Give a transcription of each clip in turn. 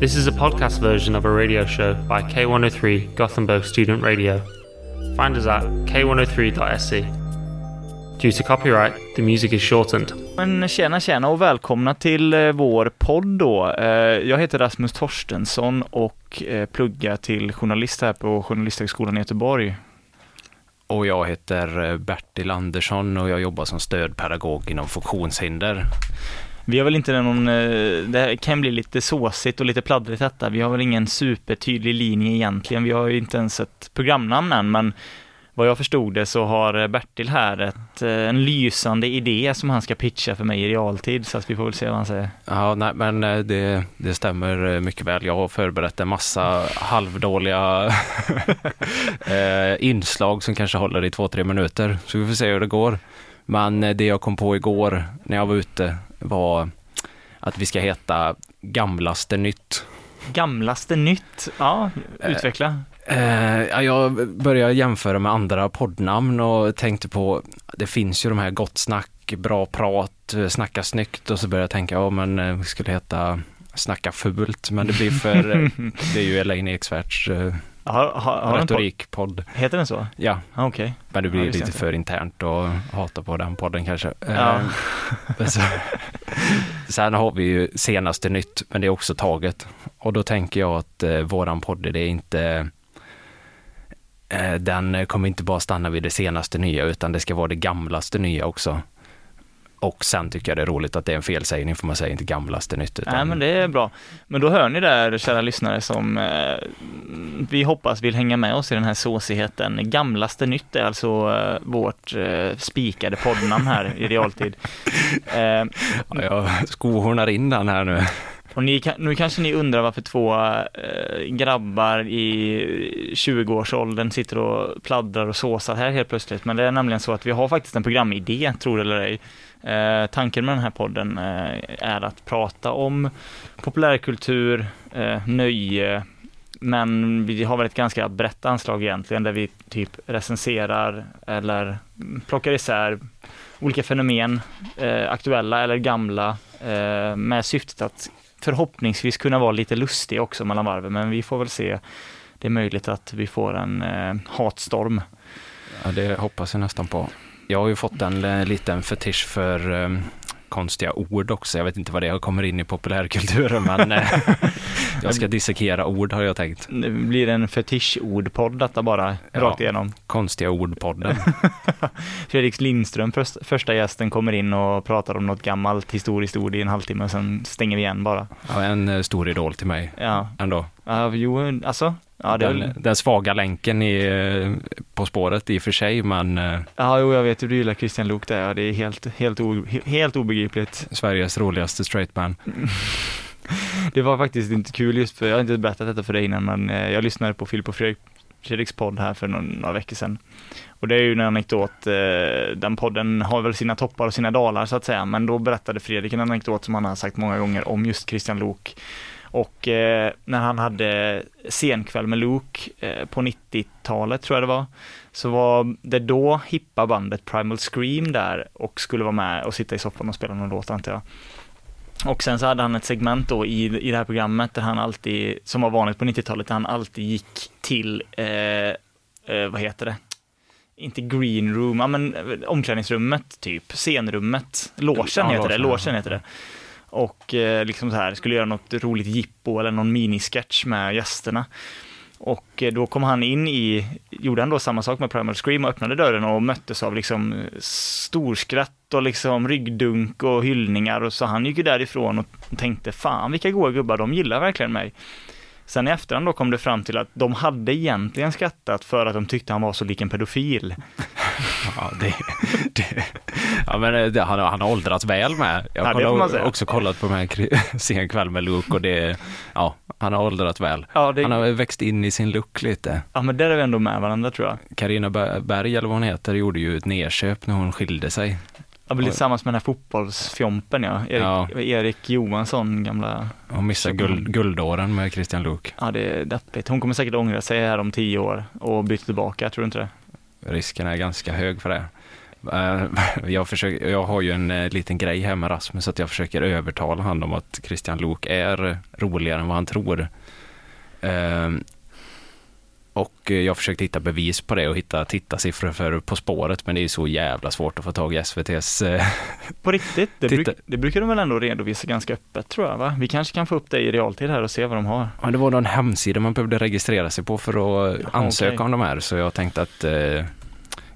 This is a podcast version of a radio show by K103 Gothenburg Student Radio. Find us at k103.se. Due to copyright, the music is shortened. Men tjena tjena och välkomna till eh, vår podd då. Eh, jag heter Rasmus Torstensson och eh, pluggar till journalist här på Journalisthögskolan i Göteborg. Och jag heter Bertil Andersson och jag jobbar som stödpedagog inom funktionshinder. Vi har väl inte någon, eh, det här kan bli lite såsigt och lite pladdrigt detta. Vi har väl ingen supertydlig linje egentligen. Vi har ju inte ens ett programnamn än, men vad jag förstod det så har Bertil här ett, eh, en lysande idé som han ska pitcha för mig i realtid, så att vi får väl se vad han säger. Ja, nej, men eh, det, det stämmer mycket väl. Jag har förberett en massa halvdåliga inslag som kanske håller i två, tre minuter. Så vi får se hur det går. Men det jag kom på igår när jag var ute var att vi ska heta Gamlaste nytt. Gamlaste nytt, ja, utveckla. Eh, ja, jag började jämföra med andra poddnamn och tänkte på, det finns ju de här gott snack, bra prat, eh, snacka snyggt och så började jag tänka, ja men eh, vi skulle heta Snacka fult, men det blir för, eh, det är ju Elaine Eksvärds eh, Har, har, har den podd, retorikpodd. heter den så? Ja, Ah, Okej. men det Ja, blir jag lite för internt att hata på den podden kanske. Ja. Eh, så, sen har vi ju senaste nytt, men det är också taget. Och då tänker jag att eh, våran podd, det är inte eh, den kommer inte bara stanna vid det senaste nya, utan det ska vara det gamlaste nya också. Och sen tycker jag det är roligt att det är en felsägning, för man säger inte gamlaste nytt. Utan, Nej men det är bra. Men då hör ni där kära lyssnare som eh, vi hoppas vill hänga med oss i den här såsigheten. Gamlaste nytt är alltså eh, vårt eh, spikade poddnamn här i realtid. Eh, Ja, jag skohornar in den här nu och ni, nu kanske ni undrar varför två äh, grabbar i 20-årsåldern sitter och pladdrar och såsar här helt plötsligt. Men det är nämligen så att vi har faktiskt en programidé, tror det eller ej. Eh, tanken med den här podden eh, är att prata om populärkultur, eh, nöje, men vi har väl ett ganska brett anslag egentligen där vi typ recenserar eller plockar isär olika fenomen, eh, aktuella eller gamla, eh, med syftet att förhoppningsvis kunna vara lite lustig också mellan varven, men vi får väl se. Det är möjligt att vi får en eh, hatstorm. Ja, det hoppas jag nästan på. Jag har ju fått en eh, liten fetisch för eh, konstiga ord också. Jag vet inte vad det är, jag kommer in i populärkulturen, men eh, jag ska dissekera ord har jag tänkt. Det blir en fetischordpodd detta bara, Ja. rakt igenom. Konstiga ordpodden. Fredrik Lindström, först, första gästen, kommer in och pratar om något gammalt historiskt ord i en halvtimme och sen stänger vi igen bara. Ja, en eh, stor idol till mig Ja, ändå. ja jo, alltså. Ja, det Den, den svaga länken i, På spåret i och för sig, men eh, ja, jo, jag vet hur du gillar Christian Luuk där. Ja, det är helt, helt, o, helt obegripligt. Sveriges roligaste straight man. Det var faktiskt inte kul just för, jag har inte berättat detta för dig innan, men eh, jag lyssnade på Filip och Fredrik, Fredriks podd här för någon, några veckor sedan. Och det är ju en anekdot, eh, den podden har väl sina toppar och sina dalar så att säga, men då berättade Fredrik en anekdot som han har sagt många gånger om just Christian Luuk. Och eh, när han hade scenkväll med Luke eh, på 90-talet tror jag det var, så var det då hippa bandet Primal Scream där och skulle vara med och sitta i soffan och spela någon låt antar jag. Och sen så hade han ett segment då i, i det här programmet där han alltid, som var vanligt på 90-talet, där han alltid gick till, eh, eh, vad heter det? Inte green room, ja men eh, omklädningsrummet typ, scenrummet, Ja, heter det, ja. heter det. Och eh, liksom så här, skulle göra något roligt jippo eller någon minisketch med gästerna. Och eh, då kom han in i, gjorde han då samma sak med Primal Scream och öppnade dörren och möttes av liksom eh, storskratt och liksom ryggdunk och hyllningar och så han gick ju därifrån och tänkte fan vilka goa gubbar, de gillar verkligen mig. Sen i efterhand då kom det fram till att de hade egentligen skrattat för att de tyckte han var så lik en pedofil. Ja, det, det, ja men eh, det, han, har- han har åldrats väl med. Jag Ja, har säga. också kollat på kri- sen kväll med Luke och det, ja, han har åldrats väl. Ja, det, Han har växt in i sin look lite. ja men där är vi ändå med varandra tror jag. Carina Ber- Berg, eller vad hon heter, gjorde ju ett nedköp när hon skilde sig. Jag blir tillsammans med den här fotbollsfjompen ja. Erik, Ja. Erik Johansson, gamla Hon missade Så- guld, guldåren med Christian Luuk. Ja, det är deppigt. Hon kommer säkert ångra sig här om tio år och byta tillbaka, tror du inte det? Risken är ganska hög för det. Eh, jag, försöker, jag har ju en eh, liten grej här med Rasmus, att jag försöker övertala honom om att Christian Lok är roligare än vad han tror. Eh, Eh, och jag försökte hitta bevis på det och hitta tittarsiffror för På spåret, men det är så jävla svårt att få tag i SVTs... På riktigt? Det, bruk, det brukar de väl ändå redovisa ganska öppet tror jag, va? Vi kanske kan få upp det i realtid här och se vad de har. Ja, det var någon hemsida man behövde registrera sig på för att ansöka okej. om de här, så jag tänkte att eh,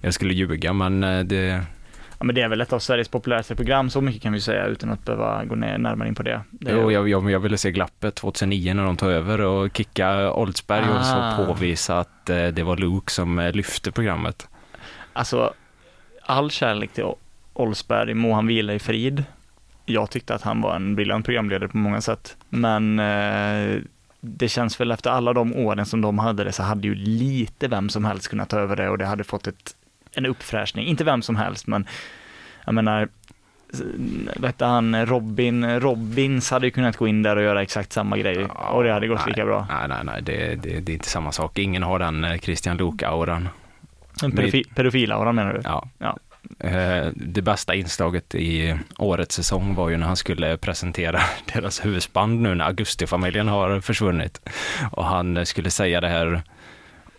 jag skulle ljuga, men eh, det... Ja, men det är väl ett av Sveriges populäraste program, så mycket kan vi säga utan att behöva gå ner närmare in på det. det Jo, jag, jag, jag ville se glappet 2009 när de tog över och kicka Oldsberg och Ah. så påvisa att eh, det var Luke som eh, lyfte programmet. Alltså, all kärlek till O- Olsberg, må han vila i frid. Jag tyckte att han var en briljant programledare på många sätt, men eh, det känns väl efter alla de åren som de hade det så hade ju lite vem som helst kunnat ta över det och det hade fått ett, en uppfräschning. Inte vem som helst, men jag menar, vad han, Robin, Robins hade ju kunnat gå in där och göra exakt samma grej och det hade gått nej, lika bra. Nej, nej, nej, det, det, det är inte samma sak. Ingen har den eh, Christian Luke-auran. En pedofi, pedofilauran menar du? Ja. Ja. Eh, Det bästa inslaget i årets säsong var ju när han skulle presentera deras husband nu när Augustifamiljen har försvunnit. Och han skulle säga det här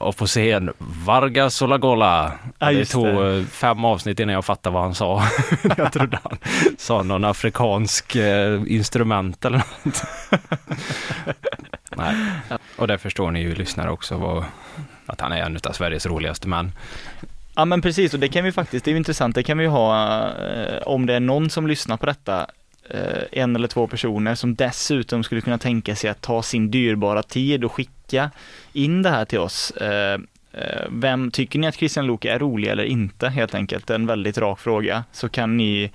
och på scen, Vargas Olagola. Ja, det tog det. eh, fem avsnitt innan jag fattade vad han sa. jag trodde han sa någon afrikansk eh, instrument eller något. Nej. Och där förstår ni ju lyssnare också vad, att han är en av Sveriges roligaste män. Ja men precis och det kan vi faktiskt, det är intressant, det kan vi ha eh, om det är någon som lyssnar på detta, en eller två personer som dessutom skulle kunna tänka sig att ta sin dyrbara tid och skicka in det här till oss. Eh, eh, vem tycker ni att Christian Luuk är rolig eller inte helt enkelt? En väldigt rak fråga. Så kan ni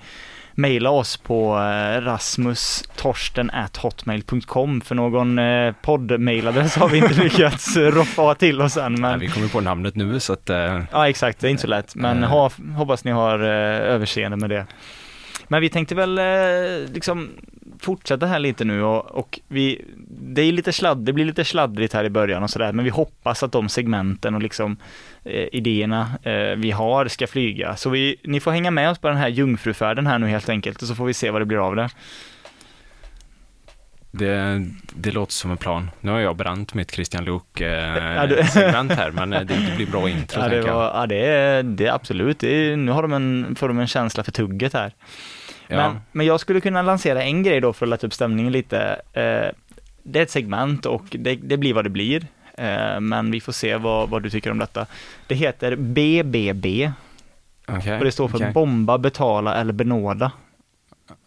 mejla oss på eh, rasmustorsten.hotmail.com för någon eh, poddmailadress har vi inte lyckats eh, roffa till oss än. Men... Nej, vi kommer på namnet nu så att eh, Ja exakt, det är inte så lätt. Men Eh. ha, hoppas ni har eh, överseende med det. Men vi tänkte väl eh, liksom fortsätta här lite nu och, och vi, det är lite sladd, det blir lite sladdrigt här i början och sådär, men vi hoppas att de segmenten och liksom eh, idéerna eh, vi har ska flyga. Så vi, ni får hänga med oss på den här jungfrufärden här nu helt enkelt och så får vi se vad det blir av det. det, det låter som en plan. Nu har jag bränt mitt Christian Luuk-segment här, men eh, det, det blir bra intro Ja, det, var, ja, det, är, det är absolut, det är, nu har de en, får de en känsla för tugget här. Ja. Men, men jag skulle kunna lansera en grej då för att lätta upp stämningen lite. Eh, det är ett segment och det, det blir vad det blir. Eh, men vi får se vad, vad du tycker om detta. Det heter BBB Okej, och det står för okej, bomba, betala eller benåda.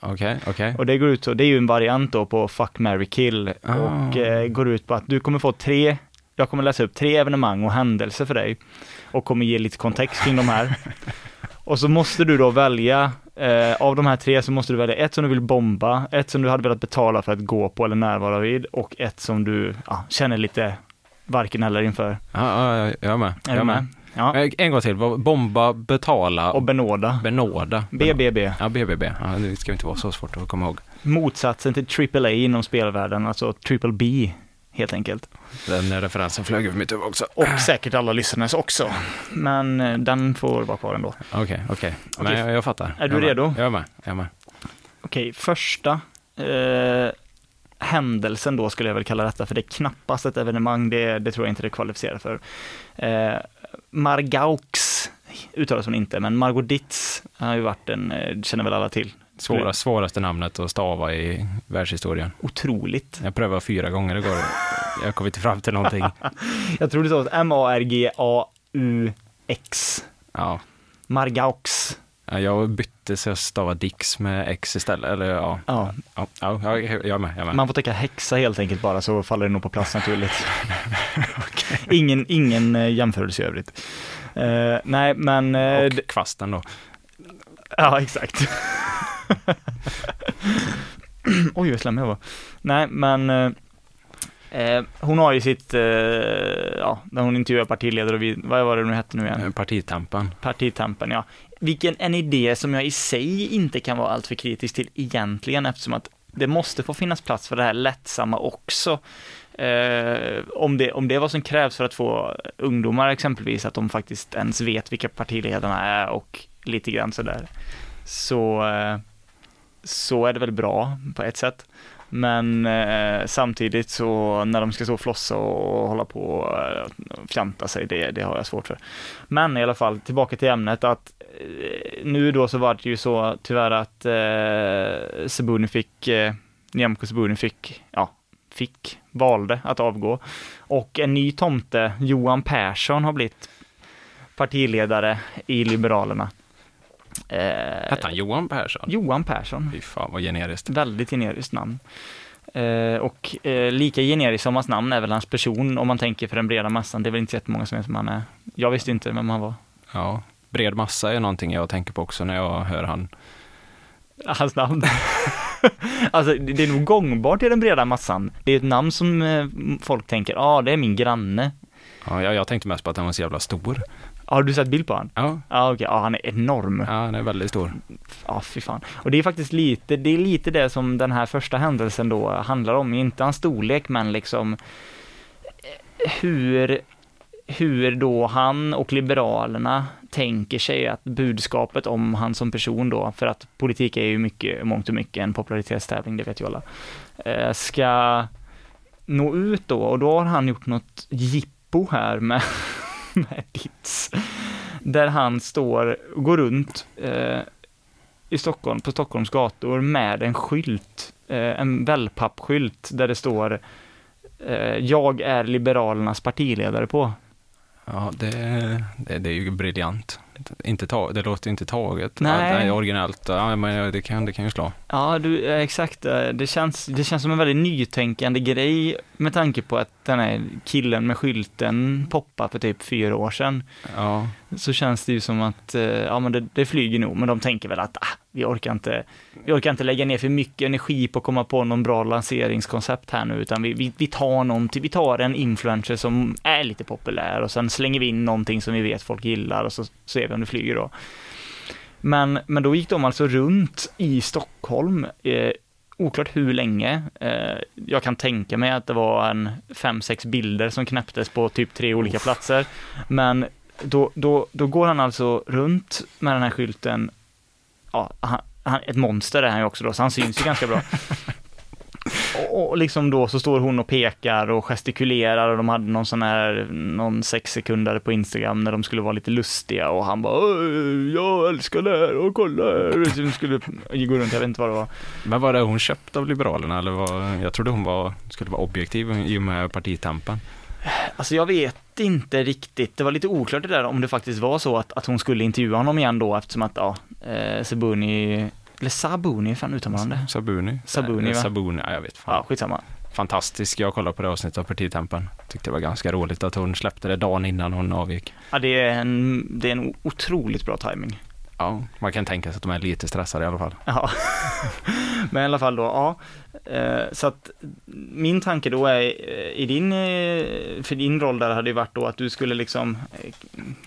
Okej, okej. Och det går ut så, det är ju en variant då på fuck, marry, kill Ah. och eh, går ut på att du kommer få tre, jag kommer läsa upp tre evenemang och händelser för dig och kommer ge lite kontext kring de här. Och så måste du då välja, eh, av de här tre så måste du välja ett som du vill bomba, ett som du hade velat betala för att gå på eller närvara vid och ett som du ja, känner lite varken eller inför. Ja, ja, jag är med. Är Jag du är med? Ja. Eh, En gång till, bomba, betala, Och benåda. benåda. BBB. Ja, BBB. Ja, det ska inte vara så svårt att komma ihåg. Motsatsen till AAA inom spelvärlden, alltså triple B helt enkelt. Den referensen flög över mitt huvud också. Och säkert alla lyssnarnas också. Men eh, den får vara kvar ändå. Okej, okej. Men Okej. jag, jag fattar. Är du Jag med. redo? Jag är med. Jag är med. Okej, första eh, händelsen då skulle jag väl kalla detta, för det är knappast ett evenemang, det, det tror jag inte det kvalificerar för. Eh, Margaux uttalas hon inte, men Margot Ditz har ju varit en, eh, känner väl alla till. Svåra, svåraste namnet att stava i världshistorien. Otroligt. Jag prövade fyra gånger igår. Jag kom inte fram till någonting. Jag tror det står M-A-R-G-A-U-X. Ja. Margaux. Ja, Jag bytte så jag stavade Dix med X istället. Eller ja, Ja, ja, ja jag, jag är med. Jag är med. man får täcka häxa helt enkelt bara så faller det nog på plats naturligt. Ingen, ingen eh, jämförelse i övrigt. Eh, nej, men... eh, Och kvasten då. Ja, exakt. Oj, vad slemmig jag var. Nej, men eh, eh, hon har ju sitt, eh, ja, när hon intervjuar partiledare och vi, vad var det nu hette nu igen? Partitampen. Partitampen, ja. Vilken en idé som jag i sig inte kan vara alltför kritisk till egentligen eftersom att det måste få finnas plats för det här lättsamma också. Eh, om, det, om det är vad som krävs för att få ungdomar exempelvis, att de faktiskt ens vet vilka partiledarna är och lite grann sådär, så, eh, så är det väl bra på ett sätt. Men eh, samtidigt så när de ska stå och flossa och hålla på eh, och fjanta sig, det, det har jag svårt för. Men i alla fall, tillbaka till ämnet att eh, nu då så var det ju så tyvärr att eh, Sebuni fick, eh, Nyamko Sebuni fick, ja, fick, valde att avgå. Och en ny tomte, Johan Persson, har blivit partiledare i Liberalerna. Eh, Hette han Johan Persson? Johan Persson. Fy fan vad generiskt. Väldigt generiskt namn. Eh, och eh, lika generiskt som hans namn är väl hans person om man tänker för den breda massan. Det är väl inte jättemånga som vet vem han är. Jag visste inte vem han var. Ja, bred massa är någonting jag tänker på också när jag hör han. Hans namn. alltså det är nog gångbart i den breda massan. Det är ett namn som eh, folk tänker, ja ah, det är min granne. Ja, jag, jag tänkte mest på att han var så jävla stor. Har du sett bild på honom? Ja. Ja, okej. Ja, han är enorm. Ja, han är väldigt stor. Ja, fy fan. Och det är faktiskt lite, det är lite det som den här första händelsen då handlar om. Inte hans storlek, men liksom eh, hur, hur då han och Liberalerna tänker sig att budskapet om han som person då, för att politik är ju mycket, mångt och mycket en popularitetstävling, det vet ju alla, eh, ska nå ut då och då har han gjort något jippo här med med Ditz. Där han står och går runt eh, i Stockholm, på Stockholms gator med en skylt, eh, en wellpappskylt där det står eh, Jag är Liberalernas partiledare på. Ja, det, det, det är ju briljant inte ta, det låter inte taget. Nej. Ja, är originellt, ja, men det kan, det kan ju slå. Ja, du, exakt. Det känns, det känns som en väldigt nytänkande grej med tanke på att den här killen med skylten poppade för typ fyra år sedan. Ja. Så känns det ju som att, eh, ja men det, det flyger nog, men de tänker väl att ah, vi orkar inte, vi orkar inte lägga ner för mycket energi på att komma på någon bra lanseringskoncept här nu, utan vi, vi, vi tar någonting, vi tar en influencer som är lite populär och sen slänger vi in någonting som vi vet folk gillar och så ser vi om det flyger då. Men, men då gick de alltså runt i Stockholm, eh, oklart hur länge. Eh, jag kan tänka mig att det var en fem, sex bilder som knäpptes på typ tre olika Uff. platser. Men då, då, då går han alltså runt med den här skylten ja, han, han, ett monster är han ju också då, så han syns ju ganska bra. Och, och, liksom då så står hon och pekar och gestikulerar och de hade någon sån här, någon sexsekundare på Instagram när de skulle vara lite lustiga och han bara jag älskar det här och kolla här. Så de skulle gå runt, jag vet inte vad det var. Men var det hon köpt av Liberalerna eller var, jag trodde hon var, skulle vara objektiv i och med partitampen. Alltså jag vet inte riktigt, det var lite oklart det där om det faktiskt var så att, att hon skulle intervjua honom igen då eftersom att ja, eh, Sabuni, eller Sabuni, fan uttalar man det? Sabuni. Sabuni va? Sabuni, ja jag vet fan. Ja, skitsamma. Fantastisk, jag kollade på det avsnittet av Partitempen. Tyckte det var ganska roligt att hon släppte det dagen innan hon avgick. Ja, det är en, det är en otroligt bra timing. Ja, man kan tänka sig att de är lite stressade i alla fall. Ja, men i alla fall då, ja. Eh, så att min tanke då är, eh, i din, eh, för din roll där hade ju varit då att du skulle liksom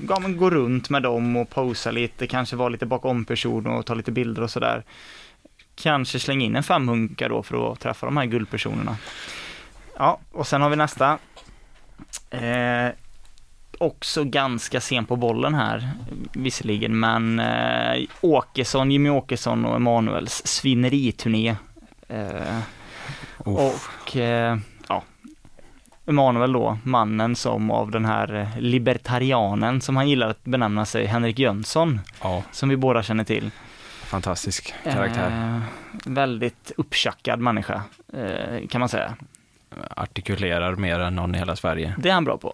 ja, men gå runt med dem och posa lite, kanske vara lite bakom person och ta lite bilder och sådär. Kanske slänga in en femhunka då för att träffa de här guldpersonerna. Ja, och sen har vi nästa. Också ganska sen på bollen här, visserligen, men eh, Åkesson, Jimmy Åkesson och Emanuels svineriturné. Eh, och eh, ja, Emanuel då, mannen som av den här libertarianen som han gillar att benämna sig, Henrik Jönsson, ja. som vi båda känner till. Fantastisk karaktär. Eh, väldigt upptjackad människa, eh, kan man säga. Artikulerar mer än någon i hela Sverige. Det är han bra på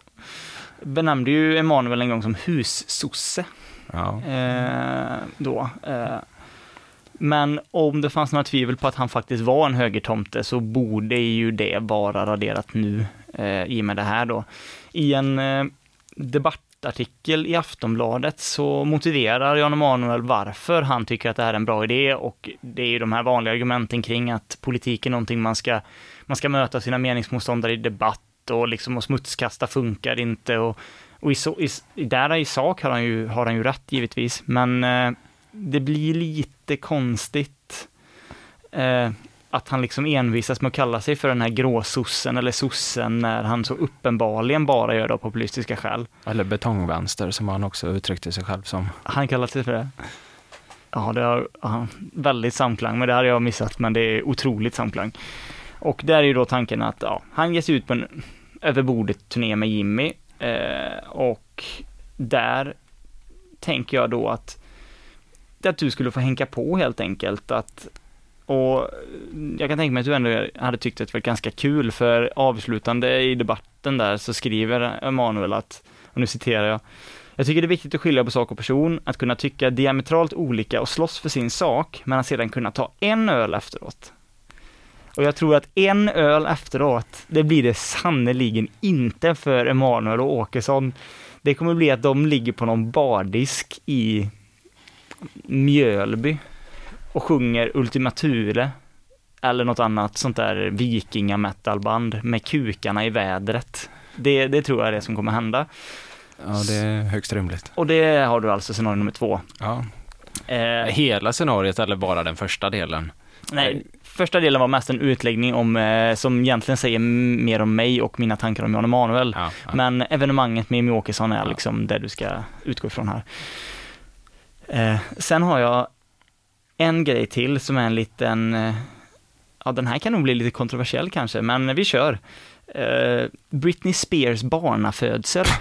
benämnde ju Emanuel en gång som hussosse. Ja. Eh, då. Eh, men om det fanns några tvivel på att han faktiskt var en högertomte så borde ju det vara raderat nu eh, i och med det här då. I en eh, debattartikel i Aftonbladet så motiverar Jan Emanuel varför han tycker att det här är en bra idé och det är ju de här vanliga argumenten kring att politik är någonting man ska, man ska möta sina meningsmotståndare i debatt och liksom och smutskasta funkar inte och, och i, så, i, där i sak har han ju, har han ju rätt givetvis, men eh, det blir lite konstigt. Eh, att han liksom envisas med att kalla sig för den här gråsossen eller sossen när han så uppenbarligen bara gör det av populistiska skäl. Eller betongvänster som han också uttryckte sig själv som. Han kallar sig för det? Ja, det har ja, väldigt samklang, men det hade jag missat, men det är otroligt samklang. Och där är ju då tanken att ja, han ger sig ut på en överbordet-turné med Jimmy eh, och där tänker jag då att, att du skulle få hänka på helt enkelt. Att, och jag kan tänka mig att du ändå hade tyckt att det var ganska kul för avslutande i debatten där så skriver Emanuel att, och nu citerar jag, jag tycker det är viktigt att skilja på sak och person, att kunna tycka diametralt olika och slåss för sin sak, men att sedan kunna ta en öl efteråt. Och jag tror att en öl efteråt, det blir det sannerligen inte för Emanuel och Åkesson. Det kommer bli att de ligger på någon bardisk i Mjölby och sjunger Ultima Thule eller något annat sånt där vikingametalband med kukarna i vädret. Det, det tror jag är det som kommer hända. Ja, det är högst rimligt. Och det har du alltså scenario nummer två. Ja. Eh, Hela scenariot eller bara den första delen? nej, första delen var mest en utläggning om, eh, som egentligen säger mer om mig och mina tankar om Jan Emanuel. Ja, ja. Men evenemanget med Jimmie Åkesson är liksom det du ska utgå ifrån här. Eh, sen har jag en grej till som är en liten, eh, ja den här kan nog bli lite kontroversiell kanske, men vi kör. Eh, Britney Spears barnafödsel.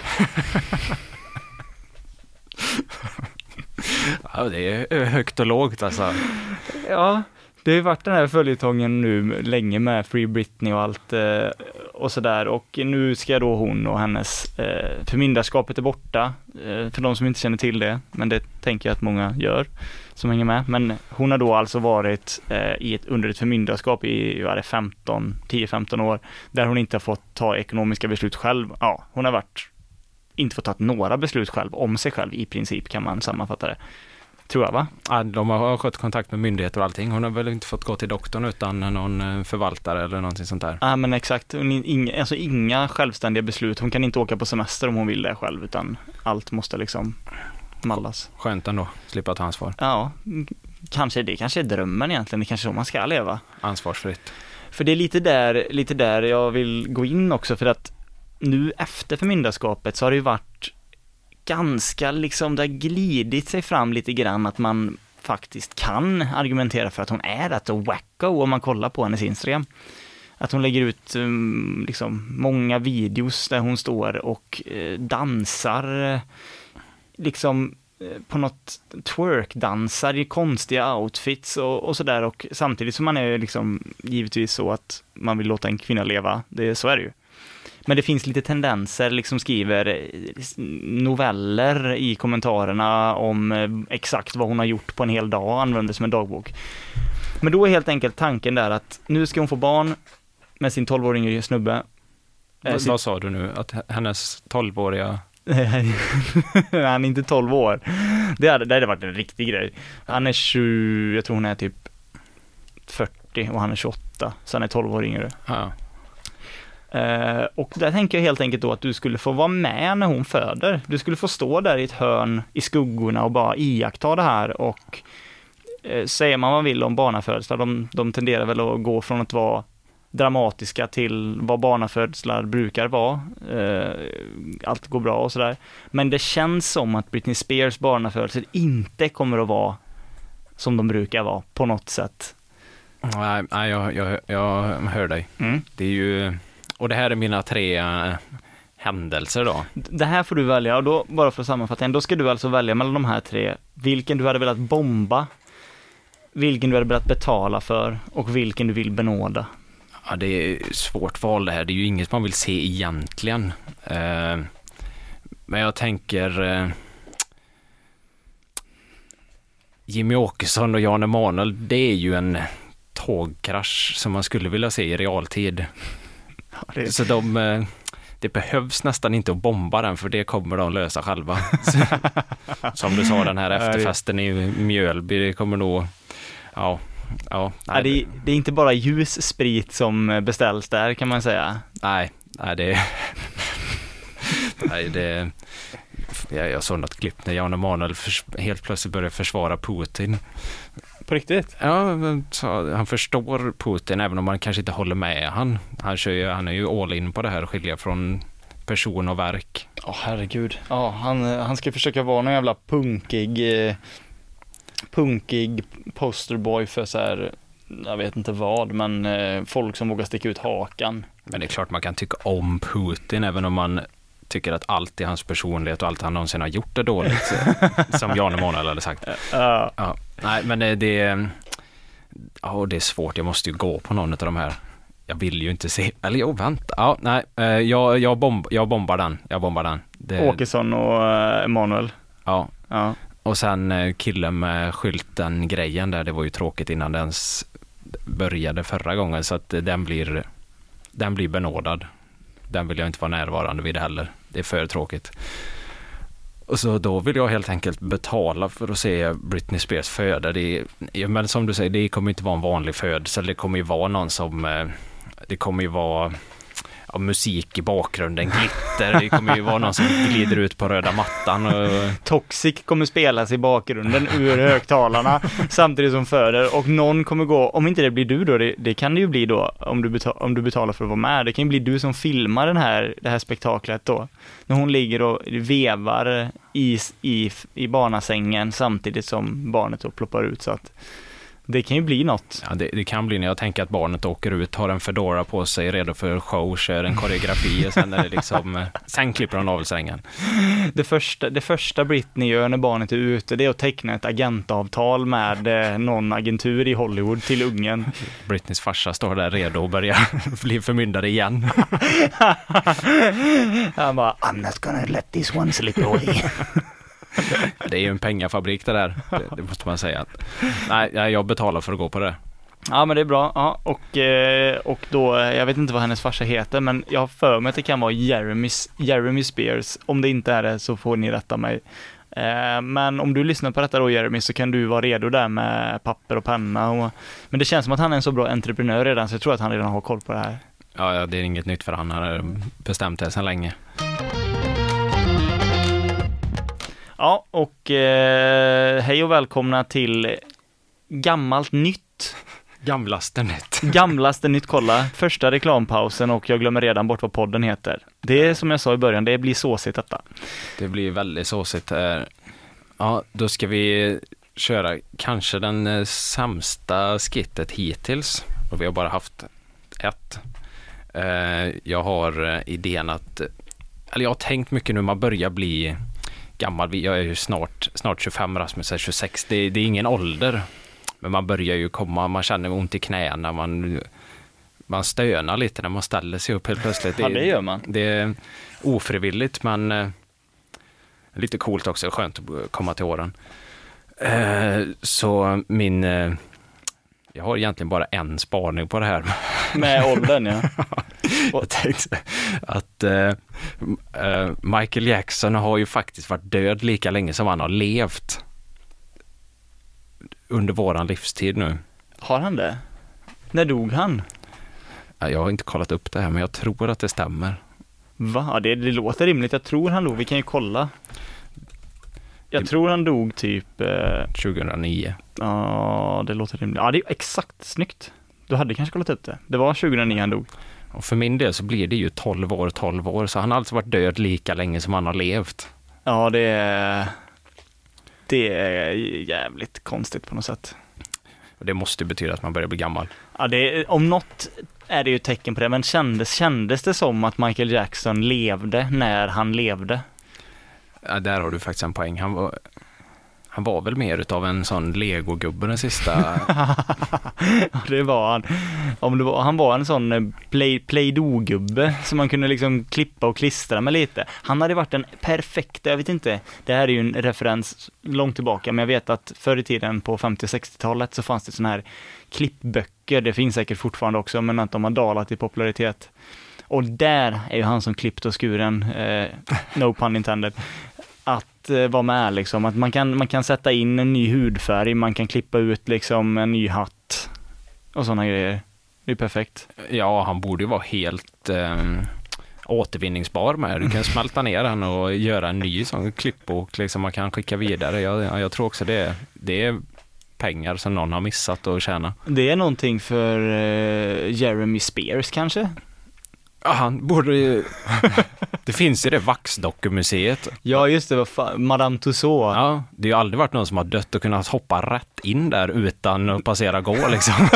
ja, det är högt och lågt alltså. Ja, det har ju varit den här följetongen nu länge med Free Britney och allt eh, och sådär och nu ska då hon och hennes eh, förmyndarskapet är borta, eh, för de som inte känner till det, men det tänker jag att många gör som hänger med. Men hon har då alltså varit eh, i ett, under ett förmyndarskap i, 15, 10-15 år, där hon inte har fått ta ekonomiska beslut själv. Ja, hon har varit, inte fått ta några beslut själv, om sig själv i princip kan man sammanfatta det. Tror jag va? Ja, de har skött kontakt med myndigheter och allting. Hon har väl inte fått gå till doktorn utan någon eh, förvaltare eller någonting sånt där. Ja men exakt, inga, alltså inga självständiga beslut. Hon kan inte åka på semester om hon vill det själv, utan allt måste liksom mallas. Skönt ändå, slippa ta ansvar. Ja, kanske det kanske är drömmen egentligen, det kanske är så man ska leva. Ansvarsfritt. För det är lite där, lite där jag vill gå in också, för att nu efter förmyndarskapet så har det ju varit ganska liksom, det har glidit sig fram lite grann att man faktiskt kan argumentera för att hon är rätt och wacko om man kollar på hennes Instagram. Att hon lägger ut um, liksom många videos där hon står och eh, dansar eh, liksom eh, på något twerk-dansar i konstiga outfits och, och sådär och samtidigt som man är liksom givetvis så att man vill låta en kvinna leva, det, så är det ju. Men det finns lite tendenser, liksom skriver eh, noveller i kommentarerna om eh, exakt vad hon har gjort på en hel dag och använder som en dagbok. Men då är helt enkelt tanken där att nu ska hon få barn med sin 12-årige snubbe. Eh, Vad, sin- vad sa du nu? Att hennes 12-åriga... han är inte 12 år. Det hade, det hade varit en riktig grej. Han är 20, jag tror hon är typ 40 och han är 28, så han är 12 år yngre. Ja, Eh, och där tänker jag helt enkelt då att du skulle få vara med när hon föder. Du skulle få stå där i ett hörn i skuggorna och bara iaktta det här och eh, säger man vad man vill om barnafödslar, de, de tenderar väl att gå från att vara dramatiska till vad barnafödslar brukar vara. Eh, allt går bra och sådär. Men det känns som att Britney Spears barnafödsel inte kommer att vara som de brukar vara på något sätt. nej, nej jag, jag, jag hör dig. Mm. Det är ju... Och det här är mina tre eh, händelser då. Det här får du välja och då, bara för att sammanfatta igen, då ska du alltså välja mellan de här tre, vilken du hade velat bomba, vilken du hade velat betala för och vilken du vill benåda. Ja, det är svårt val det här. Det är ju inget man vill se egentligen. Eh, men jag tänker eh, Jimmy Åkesson och Jan Emanuel, det är ju en tågkrasch som man skulle vilja se i realtid. Det, Så de, eh, det behövs nästan inte att bomba den för det kommer de lösa själva. Som du sa, den här efterfesten i Mjölby, det kommer nog, ja, ja, nej, det, det är inte bara ljus sprit som beställs där kan man säga. nej, nej det, nej det, jag, jag såg något klipp när Jan Emanuel helt plötsligt började försvara Putin. På riktigt? Ja, han förstår Putin även om man kanske inte håller med han. Han, kör ju, han är ju all in på det här skilja från person och verk. Ja, herregud. Ja, han, han ska försöka vara någon jävla punkig, eh, punkig posterboy för så här, jag vet inte vad, men eh, folk som vågar sticka ut hakan. Men det är klart man kan tycka om Putin även om man tycker att allt i hans personlighet och allt han någonsin har gjort är dåligt. som Jan Emanuel hade sagt. Ja. Ja, nej, men eh, det, ja, det är svårt. Jag måste ju gå på någon av de här. Jag vill ju inte se, eller jo, vänta. Ja, nej, eh, jag, jag, bomb, jag bombar den. Jag bombar den. Det, Åkesson och eh, Emanuel. ja. Ja. Och sen eh, killen med skylten grejen där, det var ju tråkigt innan den ens började förra gången så att eh, den blir, den blir benådad. Den vill jag inte vara närvarande vid heller. Det är för tråkigt. Och så då vill jag helt enkelt betala för att se Britney Spears föda. Det är, men som du säger, det kommer inte vara en vanlig födsel. Det kommer ju vara någon som, eh, det kommer ju vara ja, musik i bakgrunden, glitter. Det kommer ju vara någon som glider ut på röda mattan. Och, Toxic kommer spelas i bakgrunden ur högtalarna samtidigt som föder och någon kommer gå, om inte det blir du då, det, det kan det ju bli då om du, betal, om du betalar för att vara med. Det kan ju bli du som filmar den här, det här spektaklet då. När hon ligger och vevar i, i, i barnasängen samtidigt som barnet då ploppar ut så att det kan ju bli något. Ja, det, det kan bli när jag tänker att barnet åker ut, har en fedora på sig, redo för show, kör en koreografi och sen är det liksom, eh, sen klipper hon av strängen. Det första, det första Britney gör när barnet är ute, det är att teckna ett agentavtal med eh, någon agentur i Hollywood till ungen. Britneys farsa står där redo att börja bli förmyndare igen. Han bara, I'm not gonna let this one slip away. Det är ju en pengafabrik det där, det, det måste man säga. Nej, jag betalar för att gå på det. Ja men det är bra, ja, och, eh, och då, eh, jag vet inte vad hennes farsa heter, men jag har för mig att det kan vara Jeremy, Jeremy Spears. Om det inte är det så får ni rätta mig. Eh, Men om du lyssnar på detta då Jeremy så kan du vara redo där med papper och penna. Och, men det känns som att han är en så bra entreprenör redan så jag tror att han redan har koll på det här. Ja, det är inget nytt för han, han har bestämt det sedan länge. Ja, och eh, hej och välkomna till Gammalt Nytt. Gamlaste nytt. Gamlaste Nytt, kolla. Första reklampausen och jag glömmer redan bort vad podden heter. Det är som jag sa i början, det blir såsigt detta. Det blir väldigt såsigt. Ja, då ska vi köra kanske den eh, sämsta skittet hittills. Och vi har bara haft ett. Eh, Jag har eh, idén att, eller jag har tänkt mycket nu, man börjar bli gammal. Jag är ju snart, snart 25, Rasmus är 26. Det, det är ingen ålder. Men man börjar ju komma, man känner ont i knäna, man, man stönar lite när man ställer sig upp helt plötsligt. Ja, det gör man. Det är ofrivilligt men eh, lite coolt också, skönt att komma till åren. Eh, så min, eh, jag har egentligen bara en spaning på det här. Med åldern ja. Jag tänkte att eh, eh, Michael Jackson har ju faktiskt varit död lika länge som han har levt. Under våran livstid nu. Har han det? När dog han? Ja, Jag har inte kollat upp det här men jag tror att det stämmer. Va? Det, det låter rimligt. Jag tror han dog. Vi kan ju kolla. Jag tror han dog typ, eh, 2009. ja det låter rimligt. Ja det är exakt, snyggt. Du hade kanske kollat upp det. Det var 2009 han dog. Och för min del så blir det ju 12 år, 12 år, så han har alltså varit död lika länge som han har levt. Ja det är, det är jävligt konstigt på något sätt. Och det måste ju betyda att man börjar bli gammal. Ja, det om något är det ju tecken på det, men kändes, kändes det som att Michael Jackson levde när han levde? Ja, där har du faktiskt en poäng. Han var, han var väl mer utav en sån legogubbe den sista... Ja, det var han. Om det var, han var en sån eh, play, play-doh-gubbe som man kunde liksom klippa och klistra med lite. Han hade varit den perfekta, jag vet inte, det här är ju en referens långt tillbaka, men jag vet att förr i tiden på 50-60-talet så fanns det såna här klippböcker, det finns säkert fortfarande också, men att de har dalat i popularitet. Och där är ju han som klippt och skuren, eh, no pun intended, att eh, vara med liksom. Att man kan, man kan sätta in en ny hudfärg, man kan klippa ut liksom en ny hatt och sådana grejer. Det är perfekt. Ja, han borde ju vara helt eh, återvinningsbar med. Du kan smälta ner den och göra en ny sån klippbok liksom man kan skicka vidare. Jag, jag tror också det, det är pengar som någon har missat att tjäna. Det är någonting för eh, Jeremy Spears kanske? Ja, han borde ju... det finns ju det Vaxdockumuseet. Ja, just det, vad fan, Madame Tussauds. Ja, det har ju aldrig varit någon som har dött och kunnat hoppa rätt in där utan att passera gå liksom.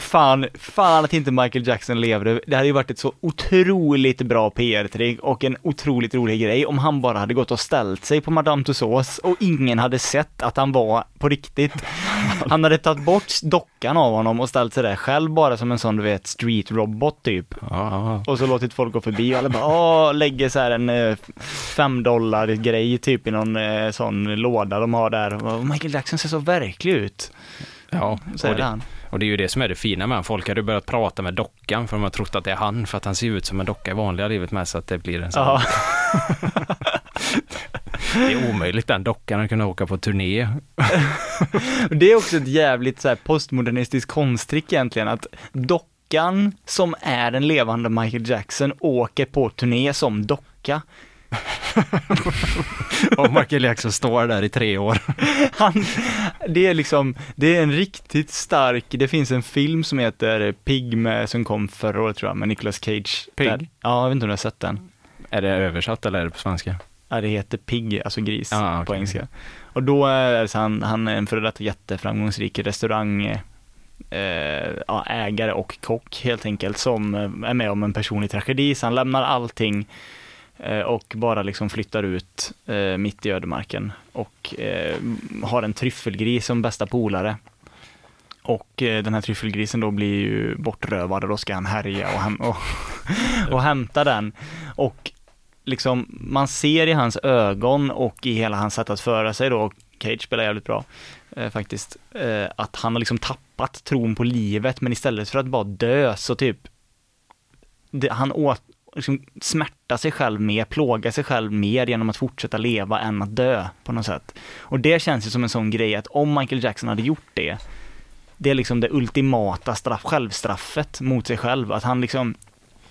Fan, fan att inte Michael Jackson levde. Det hade ju varit ett så otroligt bra PR-trick och en otroligt rolig grej om han bara hade gått och ställt sig på Madame Tussauds och ingen hade sett att han var på riktigt. Han hade tagit bort dockan av honom och ställt sig där själv bara som en sån du vet street robot typ. Ja, Och så låtit folk gå förbi och alla bara åh, lägger så här en eh, fem dollar grej typ i någon eh, sån låda de har där. Och Michael Jackson ser så verklig ut, ja. säger det, han. och det är ju det som är det fina med honom. Folk hade börjat prata med dockan för de har trott att det är han för att han ser ut som en docka i vanliga livet med så att det blir en sån. Det är omöjligt den dockan att kunna åka på turné. Det är också ett jävligt så här postmodernistiskt konsttrick egentligen, att dockan som är en levande Michael Jackson åker på turné som docka. Och Michael Jackson står där i tre år. Han, det är liksom, det är en riktigt stark, det finns en film som heter Pig med, som kom förra året tror jag, med Nicolas Cage. Pig? Där, ja, jag vet inte om du har sett den. Är det översatt eller är det på svenska? Ja, det heter Pig, alltså gris Ah, på okej. engelska. Och då är det så han, han är en före detta jätteframgångsrik restaurang eh, ja, ägare och kock helt enkelt som eh, är med om en personlig tragedi. Så han lämnar allting eh, och bara liksom flyttar ut eh, mitt i ödemarken och eh, har en tryffelgris som bästa polare. Och eh, den här tryffelgrisen då blir ju bortrövad och då ska han härja och, häm- och, och hämta den. Och liksom, man ser i hans ögon och i hela hans sätt att föra sig då, Cage spelar jävligt bra eh, faktiskt, eh, att han har liksom tappat tron på livet men istället för att bara dö så typ, det, han åt, liksom smärta sig själv mer, plåga sig själv mer genom att fortsätta leva än att dö på något sätt. Och det känns ju som en sån grej att om Michael Jackson hade gjort det, det är liksom det ultimata straff, självstraffet mot sig själv, att han liksom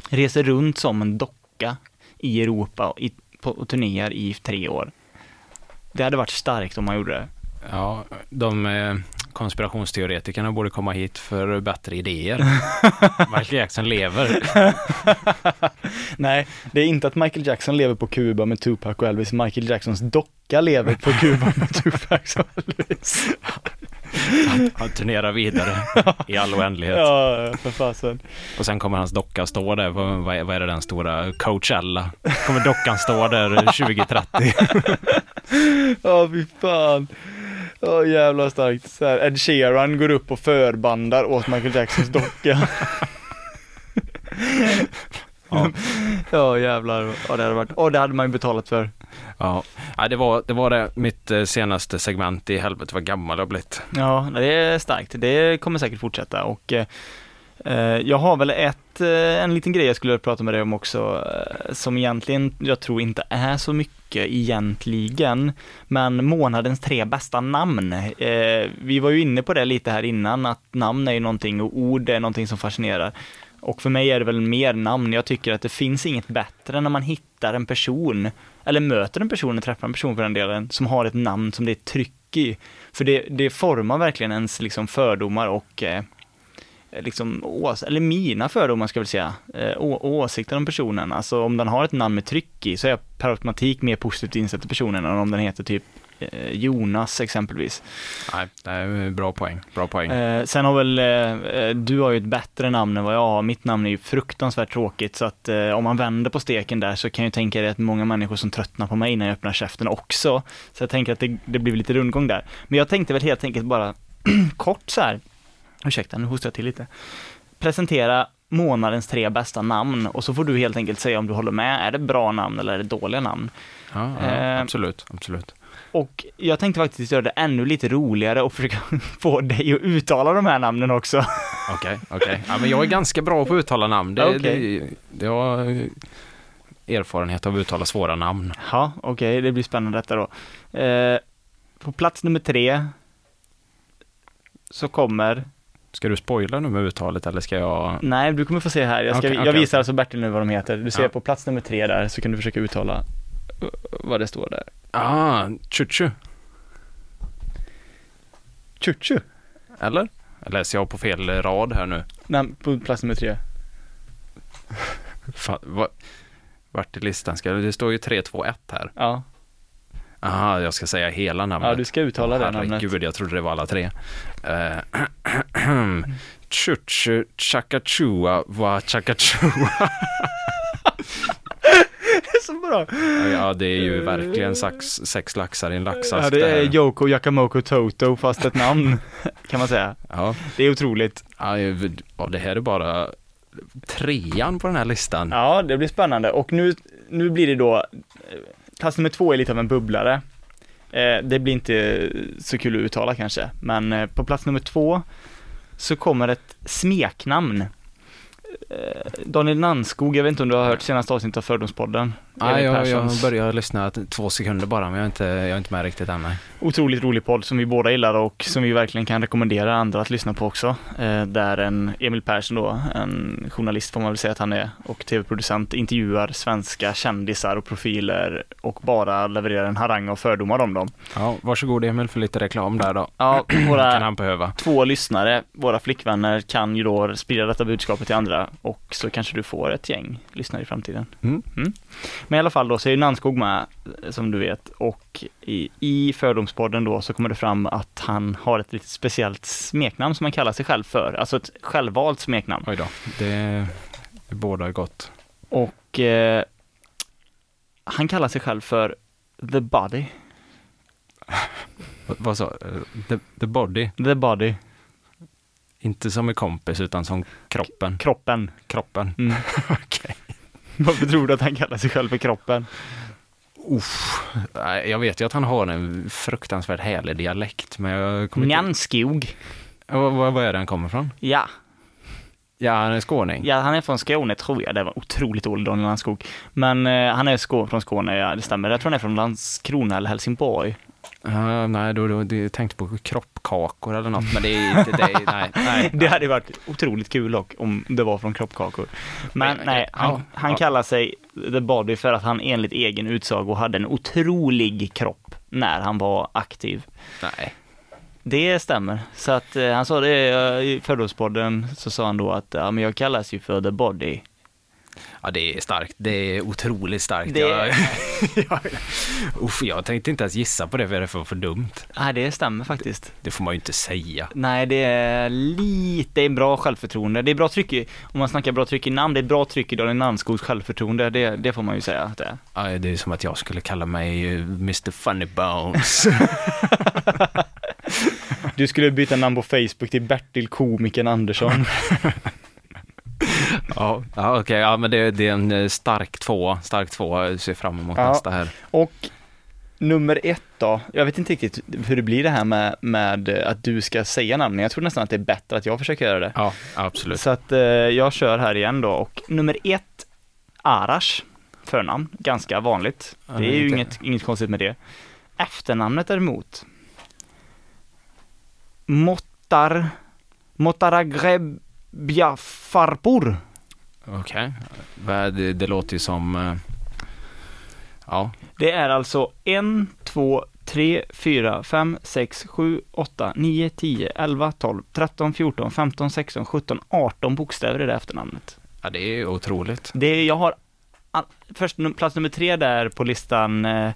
reser runt som en docka i Europa i, på och turnéer i tre år. Det hade varit starkt om man gjorde det. Ja, de eh, konspirationsteoretikerna borde komma hit för bättre idéer. Michael Jackson lever. Nej, det är inte att Michael Jackson lever på Kuba med Tupac och Elvis. Michael Jacksons docka lever på Kuba med Tupac och Elvis. Han turnerar vidare i all oändlighet. Ja, för fasen. Och sen kommer hans docka stå där, vad, vad är- vad är det den stora Coachella? Kommer dockan stå där 2030? Ja, fy fan. Ja, jävla starkt. Så här, Ed Sheeran går upp och förbandar åt Michael Jacksons docka. Ja. ja, jävlar. Ja, det hade varit, och det hade man ju betalat för. Ja, Nej, det var det, var det mitt eh, senaste segment i helvete vad gammal jag har blivit. Ja, det är starkt. Det kommer säkert fortsätta och eh, eh, jag har väl ett, eh, en liten grej jag skulle prata med dig om också, som egentligen jag tror inte är så mycket egentligen, men månadens tre bästa namn. Eh, vi var ju inne på det lite här innan, att namn är ju någonting och ord är någonting som fascinerar. Och för mig är det väl mer namn. Jag tycker att det finns inget bättre när man hittar en person, eller möter en person, träffar en person för den delen, som har ett namn som det är tryck i. För det, det formar verkligen ens liksom fördomar och eh, liksom, ås eller mina fördomar ska jag väl säga, eh, åsikter om personen. Alltså om den har ett namn med tryck i så är jag per automatik mer positivt inställd till personen än om den heter typ Jonas exempelvis. Nej, det är bra poäng. Bra poäng. Eh, sen har väl, eh, eh, du har ju ett bättre namn än vad jag har. Mitt namn är ju fruktansvärt tråkigt så att eh, om man vänder på steken där så kan jag tänka dig att många människor som tröttnar på mig när jag öppnar käften också. Så jag tänker att det, det blir lite rundgång där. Men jag tänkte väl helt enkelt bara kort så här, ursäkta nu hostar jag till lite, presentera månadens tre bästa namn och så får du helt enkelt säga om du håller med. Är det bra namn eller är det dåliga namn? Ja, ja, eh, absolut, absolut. Och jag tänkte faktiskt göra det ännu lite roligare och försöka få dig att uttala de här namnen också. Okej, okej. Ja, men jag är ganska bra på att uttala namn. Det, Okej. det, det har erfarenhet av att uttala svåra namn. Ja, okej, det blir spännande detta då. Eh, på plats nummer tre så kommer, Ska du spoila nu med uttalet eller ska jag? nej du kommer få se här, jag, ska, Okej, jag okej, visar alltså Bertil nu vad de heter. Du ser Ja. på plats nummer tre där så kan du försöka uttala vad det står där. Ah, chuchu. Chuchu. Eller? Läser jag på fel rad här nu? Nej, på plats nummer tre. Fan, va, vart i listan ska det? står ju 3, 2, 1 här. Ja, Aha, jag ska säga hela namnet. ja du ska uttala det namnet. Herregud, jag trodde det var alla tre. Uh, Chuchu Chakachua wa Chakachua. Så bra. Ja, det är ju verkligen sax, sex laxar i en laxask. Ja, det är. Yoko Yakamoko Toto fast ett namn kan man säga. Ja, Det är otroligt. ja, det här är bara trean på den här listan. Ja, det blir spännande och nu, nu blir det då, plats nummer två är lite av en bubblare. Eh, det blir inte så kul att uttala kanske, men eh, på plats nummer två så kommer ett smeknamn. Eh, Daniel Nannskog, jag vet inte om du har hört senaste avsnittet av Fördomspodden? Emil jag, jag började lyssna två sekunder bara, men jag är inte, jag är inte med riktigt än. Nej. Otroligt rolig podd som vi båda gillar och som vi verkligen kan rekommendera andra att lyssna på också. Eh, där en Emil Persson då, en journalist får man väl säga att han är och tv-producent intervjuar svenska kändisar och profiler och bara levererar en harang av fördomar om dem. Ja, varsågod Emil för lite reklam där då. Ja, kan våra han behöva. två lyssnare, våra flickvänner kan ju då sprida detta budskapet till andra och så kanske du får ett gäng lyssnare i framtiden. Mm. Men i alla fall då så är ju Nannskog med, som du vet, och i, i Fördomspodden då så kommer det fram att han har ett lite speciellt smeknamn som han kallar sig själv för, alltså ett självvalt smeknamn. Oj då, det, bådar gott. Och eh, han kallar sig själv för The Body. Vad- sa eh, the, the body? The Body, Inte som en kompis utan som kroppen. kroppen. Kroppen. Mm. Okej. Varför tror du att han kallar sig själv för kroppen? Uff. Jag vet ju att han har en fruktansvärt härlig dialekt, men jag kommer. Njanskog. Vad är det han kommer från? Ja, Ja, han är skåning. Ja, han är från Skåne tror jag. Det var otroligt dålig Daniel Landskog. Men eh, han är Skå- från Skåne, ja det stämmer. Jag tror han är från Landskrona eller Helsingborg. Ja, nej, då, då, jag tänkte på kroppkakor eller något, men det är inte det. Nej, nej. Det hade varit otroligt kul och om det var från kroppkakor. Men Men, nej, han, ja, han ja. kallar sig The Body för att han enligt egen utsago hade en otrolig kropp när han var aktiv. nej. Det stämmer. Så att eh, han sa det eh, i Fördomspodden så sa han då att ja, men jag kallas ju för The Body. Ja, det är starkt. Det är otroligt starkt. Det- Jag, jag, jag tänkte inte ens gissa på det, för det var för dumt. Nej, det stämmer faktiskt. Det får man ju inte säga. Nej, det är lite, det bra självförtroende. Det är bra tryck i, om man snackar bra tryck i namn, det är bra tryck i Daniel Nannskogs självförtroende. Det, det får man ju säga att det är. Ja, det är som att jag skulle kalla mig eh, Mr Funny Bones. Du skulle byta namn på Facebook till Bertil Komikern Andersson. ja, ja okej. Ja, men det, det är en eh, stark två. Stark två. Jag ser fram emot Ja. nästa här. Och nummer ett då, jag vet inte riktigt hur det blir det här med, med att du ska säga namnen. Jag tror nästan att det är bättre att jag försöker göra det. Ja, absolut. Så att eh, jag kör här igen då och nummer ett, Arash, förnamn, ganska vanligt. Det är ju inget, inget konstigt med det. Efternamnet däremot, Mottar, Mottaragbjafarpur. Okej. Vad- Det, det låter ju som... eh, Ja, Det är alltså 1, 2, 3, 4, 5, 6, 7, 8, 9, 10, 11, 12, 13, 14, 15, 16, 17, 18 bokstäver i det efternamnet. ja, det är otroligt. Det, jag har först plats nummer tre där på listan eh,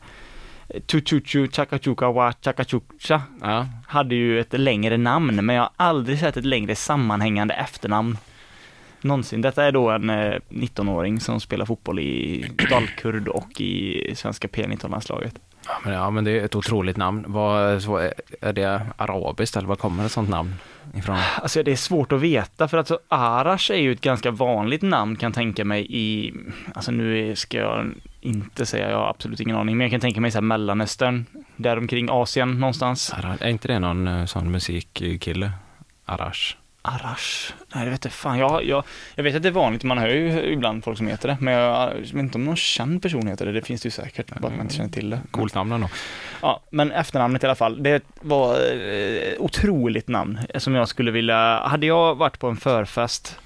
Chuchuchu Chakachuka wa Chakachucha Ja, hade ju ett längre namn, men jag har aldrig sett ett längre sammanhängande efternamn. Någonsin. Detta är då en eh, 19-åring som spelar fotboll i Dalkurd och i svenska P19-landslaget. Ja, men, ja, men det är ett otroligt namn. Vad, så, är- det arabiskt eller var kommer ett sånt namn ifrån? Alltså det är svårt att veta för att så Arash är ju ett ganska vanligt namn kan tänka mig i, alltså nu ska jag inte säga, jag har absolut ingen aning, men jag kan tänka mig så här Mellanöstern, där omkring Asien någonstans. Ara- Är inte det någon eh, sån musikkille? Arash? Arash, nej det vet jag fan, jag, jag, jag vet att det är vanligt, man hör ju ibland folk som heter det, men jag, jag vet inte om någon känd person heter det, det finns det ju säkert, bara att man inte känner till det. Coolt namn ändå. Ja, men efternamnet i alla fall, det var eh, otroligt namn som jag skulle vilja, hade jag varit på en förfest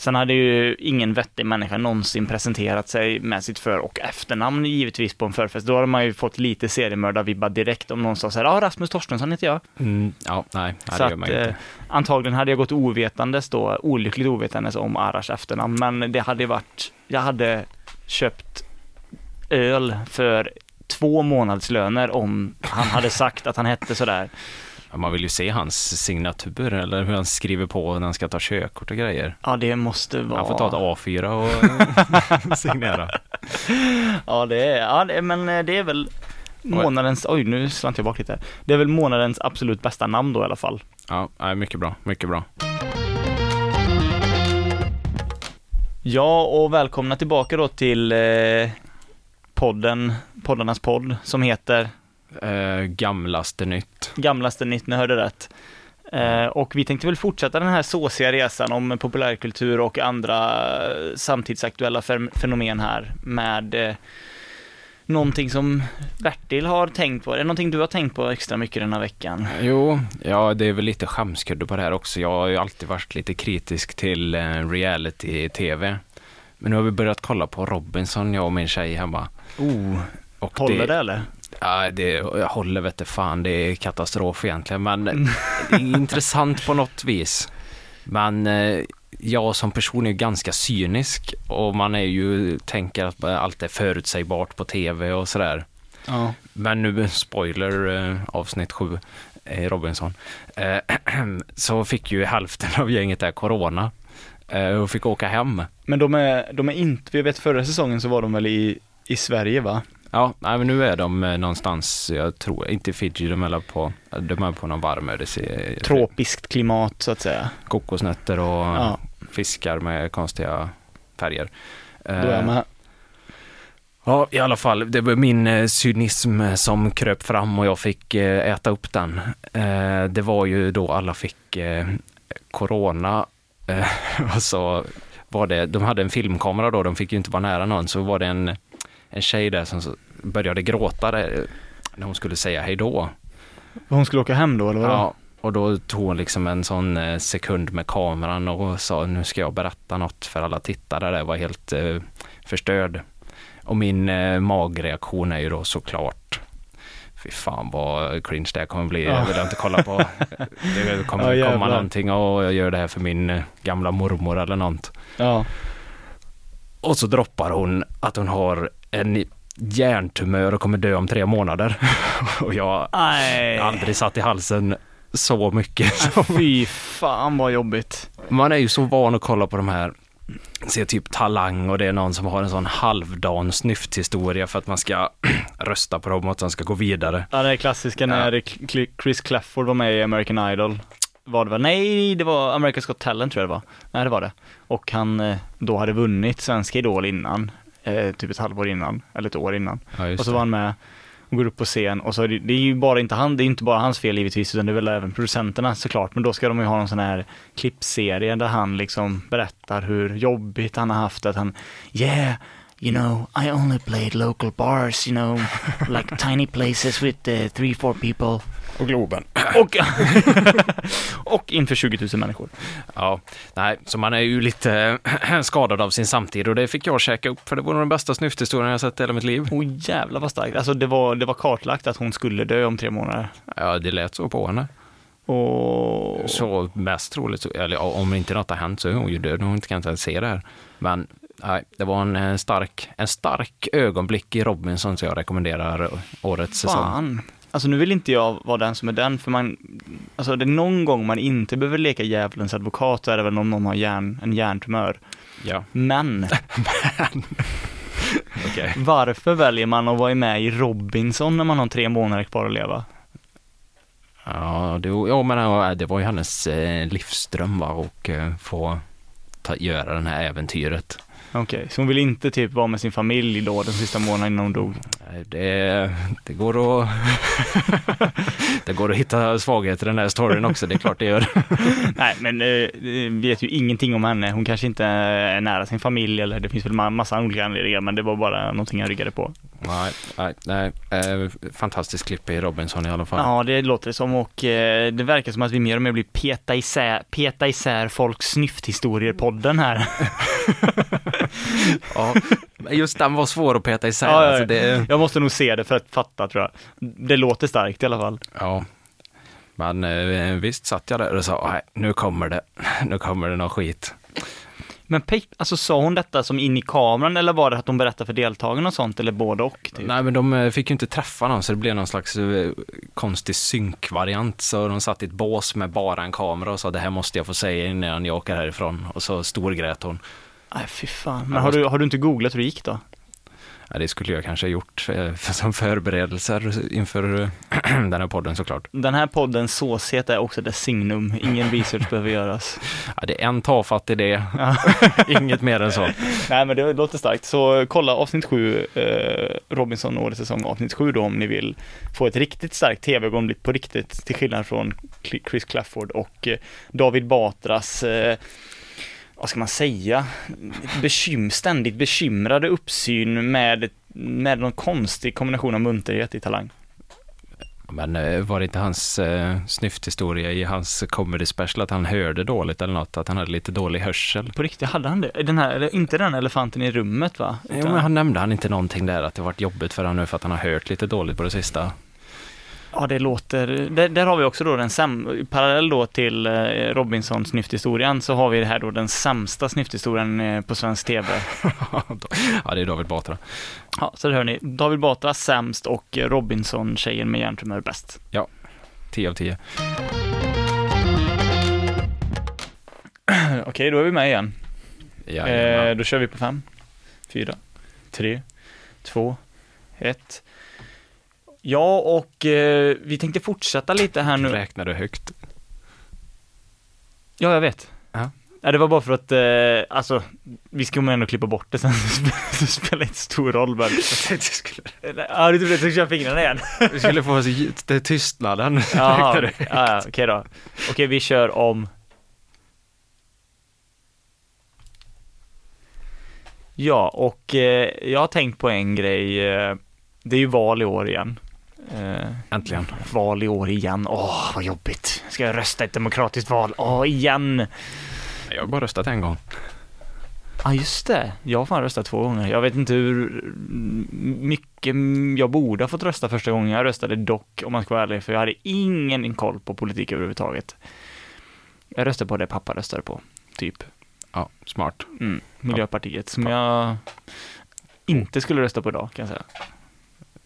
Sen hade ju ingen vettig människa någonsin presenterat sig med sitt för och efternamn givetvis på en förfest. Då hade man ju fått lite seriemördarvibbar direkt om någon sa så här, ja ah, Rasmus Torstensson heter jag. Mm, ja, nej, nej så det gör man att, ju eh, inte. antagligen hade jag gått ovetandes då, olyckligt ovetandes om Arash efternamn, men det hade varit, jag hade köpt öl för två månadslöner om han hade sagt att han hette sådär. Man vill ju se hans signatur eller hur han skriver på när han ska ta körkort och grejer. Ja, det måste vara... Han får ta ett A4 och signera. Ja, det är, ja det, men eh, det är väl månadens, oj nu slant jag bak lite. Det är väl månadens absolut bästa namn då i alla fall. Ja, mycket bra, mycket bra. Ja, och välkomna tillbaka då till eh, podden, poddarnas podd som heter Eh, gamlaste nytt. Gamlaste nytt, ni hörde rätt. Eh, och vi tänkte väl fortsätta den här såsiga resan om populärkultur och andra eh, samtidsaktuella fenomen här med eh, någonting som Bertil har tänkt på. Är det någonting du har tänkt på extra mycket den här veckan? Jo, ja det är väl lite skämskudde på det här också. Jag har ju alltid varit lite kritisk till eh, reality-tv. Men nu har vi börjat kolla på Robinson, jag och min tjej hemma. Oh, Och håller det eller? Ja, det jag håller vette fan, det är katastrof egentligen, men det är intressant på något vis. Men eh, jag som person är ganska cynisk och man är ju, tänker att allt är förutsägbart på tv och sådär. Ja. Men nu, spoiler, eh, avsnitt sju, eh, Robinson, så fick ju hälften av gänget där corona och fick åka hem. Men de är, de är inte, jag vet förra säsongen så var de väl i, i Sverige va? Ja, nej, men nu är de eh, någonstans, jag tror, inte Fiji, de är på, de är på någon varm Tropiskt klimat så att säga. kokosnötter och Ja. fiskar med konstiga färger. Då är jag med. Ja, i alla fall, det var min eh, cynism som kröp fram och jag fick eh, äta upp den. Eh, det var ju då alla fick eh, corona eh, och så var det, de hade en filmkamera då, de fick ju inte vara nära någon, så var det en, en tjej där som började gråta där, när hon skulle säga hej då. Hon skulle åka hem då eller vadå? Ja, och då tog hon liksom en sån eh, sekund med kameran och sa nu ska jag berätta något för alla tittare. Det var helt eh, förstörd. Och min eh, magreaktion är ju då såklart Fy fan vad cringe det här kommer bli. Ja. Jag vill inte kolla på. Det kommer Ja, komma någonting och jag gör det här för min eh, gamla mormor eller något. Ja. Och så droppar hon att hon har en hjärntumör och kommer dö om tre månader. och jag har aldrig satt i halsen så mycket. Fy fan vad jobbigt. Man är ju så van att kolla på de här, se typ Talang och det är någon som har en sån halvdan snyfthistoria för att man ska rösta på dem och att de ska gå vidare. Ja, det är klassiska när Chris Clafford var med i American Idol. Var det väl? Nej, det var America's Got Talent tror jag det var. Nej, det var det. Och han eh, då hade vunnit Svenska Idol innan. Eh, typ ett halvår innan, eller ett år innan. Ja, Och så var han med och går upp på scen och så är det, det är ju bara inte han, det är inte bara hans fel givetvis utan det är väl även producenterna såklart. Men då ska de ju ha någon sån här klippserie där han liksom berättar hur jobbigt han har haft att han, yeah, you know, I only played local bars, you know, like tiny places with uh, three, four people. Och Globen. Och, och inför 20 000 människor. Ja, nej, så man är ju lite skadad av sin samtid och det fick jag käka upp för det var nog den bästa snyfthistorien jag sett i hela mitt liv. Åh jävlar vad starkt. Alltså det var, det var kartlagt att hon skulle dö om tre månader. Ja, det lät så på henne. Och... Så mest troligt, eller om inte något har hänt så är hon ju död, hon kan inte ens se det här. Men nej, det var en eh, stark, en stark ögonblick i Robinson så jag rekommenderar årets säsong. Alltså nu vill inte jag vara den som är den, för man, alltså det är någon gång man inte behöver leka djävulens advokat, så är det väl om någon har hjärn, en hjärntumör. Ja, Men, okej. varför väljer man att vara med i Robinson när man har tre månader kvar att leva? Ja, det, ja, men det var ju hennes eh, livsdröm va, och eh, få ta, göra det här äventyret. Okej, så hon vill inte typ vara med sin familj då den sista månaden innan hon dog? Det, det, går att, det går att hitta svagheter i den här storyn också, det är klart det gör. Nej, men eh, vet ju ingenting om henne. Hon kanske inte är nära sin familj eller det finns väl ma- massa olika anledningar, men det var bara någonting jag ryggade på. Nej, nej, nej. Eh, fantastiskt klipp i Robinson i alla fall. Ja, det låter det som och eh, det verkar som att vi mer och mer blir peta isär, peta isär folks snyfthistorier-podden här. Ja, just den var svår att peta isär. Ja, Alltså det, Jag måste nog se det för att fatta tror jag. Det låter starkt i alla fall. ja. Men eh, visst satt jag där och sa, nej, nu kommer det, nu kommer det någon skit. Men pe- alltså sa hon detta som in i kameran eller var det att hon berättade för deltagarna och sånt eller både och? Typ? Nej, men de eh, fick ju inte träffa någon, så det blev någon slags eh, konstig synkvariant. Så de satt i ett bås med bara en kamera och sa, det här måste jag få säga innan jag åker härifrån. Och så storgrät hon. Nej, fy fan. Men har du, har du inte googlat hur det gick då? Ja, det skulle jag kanske ha gjort eh, för, som förberedelser inför eh, den här podden såklart. Den här poddens såshet är också dess signum. Ingen research behöver göras. Ja, det är en tafatt idé, Ja. inget mer än så. Nej, men det låter starkt. Så kolla avsnitt 7, eh, Robinson årets säsong avsnitt 7 då om ni vill få ett riktigt starkt tv-ögonblick på riktigt till skillnad från Chris Clafford och eh, David Batras eh, vad ska man säga, bekym, ständigt bekymrade uppsyn med, med någon konstig kombination av munterhet i talang. Men eh, var det inte hans eh, snyfthistoria i hans comedy special att han hörde dåligt eller något? Att han hade lite dålig hörsel? På riktigt, hade han det? Den här, inte den elefanten i rummet va? Jo, men han nämnde han inte någonting där att det varit jobbigt för honom nu för att han har hört lite dåligt på det sista. Ja, det låter, där, där har vi också då den sam, parallell då till eh, Robinson snyfthistorien så har vi det här då den sämsta snyfthistorien eh, på svensk tv. ja, det är David Batra. Ja, så det hör ni. David Batra sämst och eh, Robinson tjejen med hjärntumör bäst. 10 av 10. Okej, då är vi med igen. Ja, Eh, då kör vi på fem, fyra, tre, två, ett. Ja, och eh, vi tänkte fortsätta lite här nu. Räknar du högt? Ja, jag vet. Ja. Ja, det var bara för att, eh, alltså, vi ska ändå klippa bort det sen, det spelar inte stor roll men. Ja, du trodde jag skulle köra fingrarna igen? Vi skulle få det tystnaden. Jaha, ja, ja, okej då. Okej, vi kör om. Ja, och eh, jag har tänkt på en grej. Eh, det är ju val i år igen. Eh, Äntligen. val i år igen. Åh, vad jobbigt. Ska jag rösta i ett demokratiskt val? Åh, igen. Jag har bara röstat en gång. Ja, just det. Jag har fan röstat två gånger. Jag vet inte hur mycket jag borde ha fått rösta första gången. Jag röstade dock, om man ska vara ärlig, för jag hade ingen koll på politik överhuvudtaget. Jag röstade på det pappa röstade på, typ. Ja, smart. Mm, Miljöpartiet, som jag inte skulle rösta på idag, kan jag säga.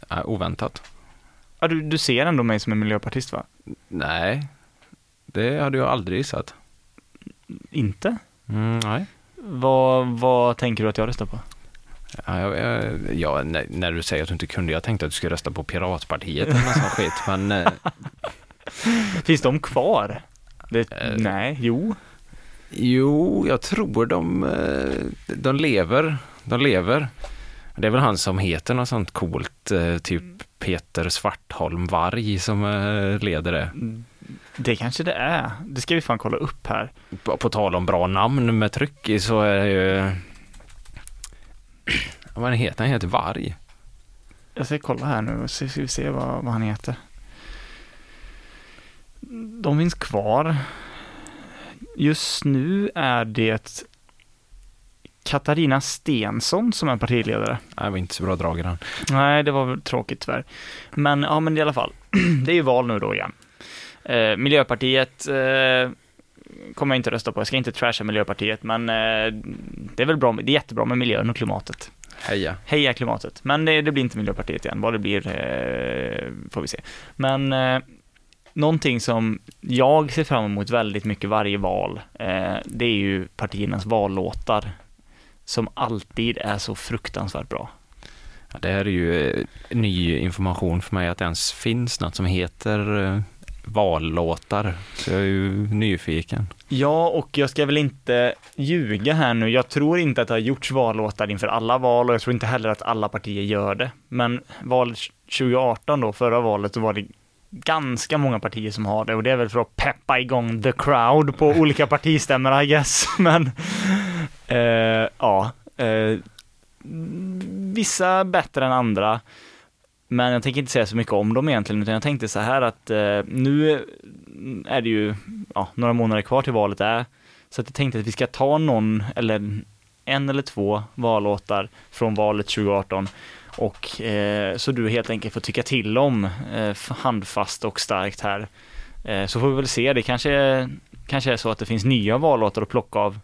Ja, oväntat. Ja, du, du ser ändå mig som en miljöpartist, va? Nej, det hade jag aldrig gissat. Inte? Mm, nej. Vad, vad tänker du att jag röstar på? Ja, jag, jag, ja, när, när du säger att du inte kunde, jag tänkte att du skulle rösta på Piratpartiet eller något sånt skit, men eh, Finns de kvar? Det, Eh. nej, jo. jo, jag tror de, eh, de lever. De lever. Det är väl han som heter något sånt coolt, typ Peter Svartholm Varg som eh, leder det. Det kanske det är. Det ska vi fan kolla upp här. På, på tal om bra namn med tryck i så är det ju... Vad heter han? Heter Varg. Jag ska kolla här nu och se, ska vi se vad, vad han heter. De finns kvar. Just nu är det Katarina Stensson som är partiledare. Nej, det var inte så bra drag i den. Nej, det var tråkigt tyvärr. Men ja, men i alla fall. Det är ju val nu då igen. Eh, Miljöpartiet eh, kommer jag inte rösta på. Jag ska inte trasha Miljöpartiet, men eh, det är väl bra. Det är jättebra med miljön och klimatet. Heja. Heja klimatet. Men det, det blir inte Miljöpartiet igen. Vad det blir eh, får vi se. Men eh, någonting som jag ser fram emot väldigt mycket varje val, eh, det är ju partiernas vallåtar. Som alltid är så fruktansvärt bra. Ja, det här är ju eh, ny information för mig att det ens finns något som heter eh, vallåtar, så jag är ju nyfiken. Ja, och jag ska väl inte ljuga här nu. Jag tror inte att det har gjorts vallåtar inför alla val och jag tror inte heller att alla partier gör det. Men valet 2018 då, förra valet, så var det ganska många partier som har det och det är väl för att peppa igång the crowd på olika partistämmor I guess. Men eh, ja, eh, vissa bättre än andra. Men jag tänker inte säga så mycket om dem egentligen, utan jag tänkte så här att eh, nu är det ju ja, några månader kvar till valet är. Så att jag tänkte att vi ska ta någon, eller en eller två vallåtar från valet 2018 och eh, så du helt enkelt får tycka till om eh, handfast och starkt här. Eh, så får vi väl se, det kanske, kanske är så att det finns nya vallåtar att plocka av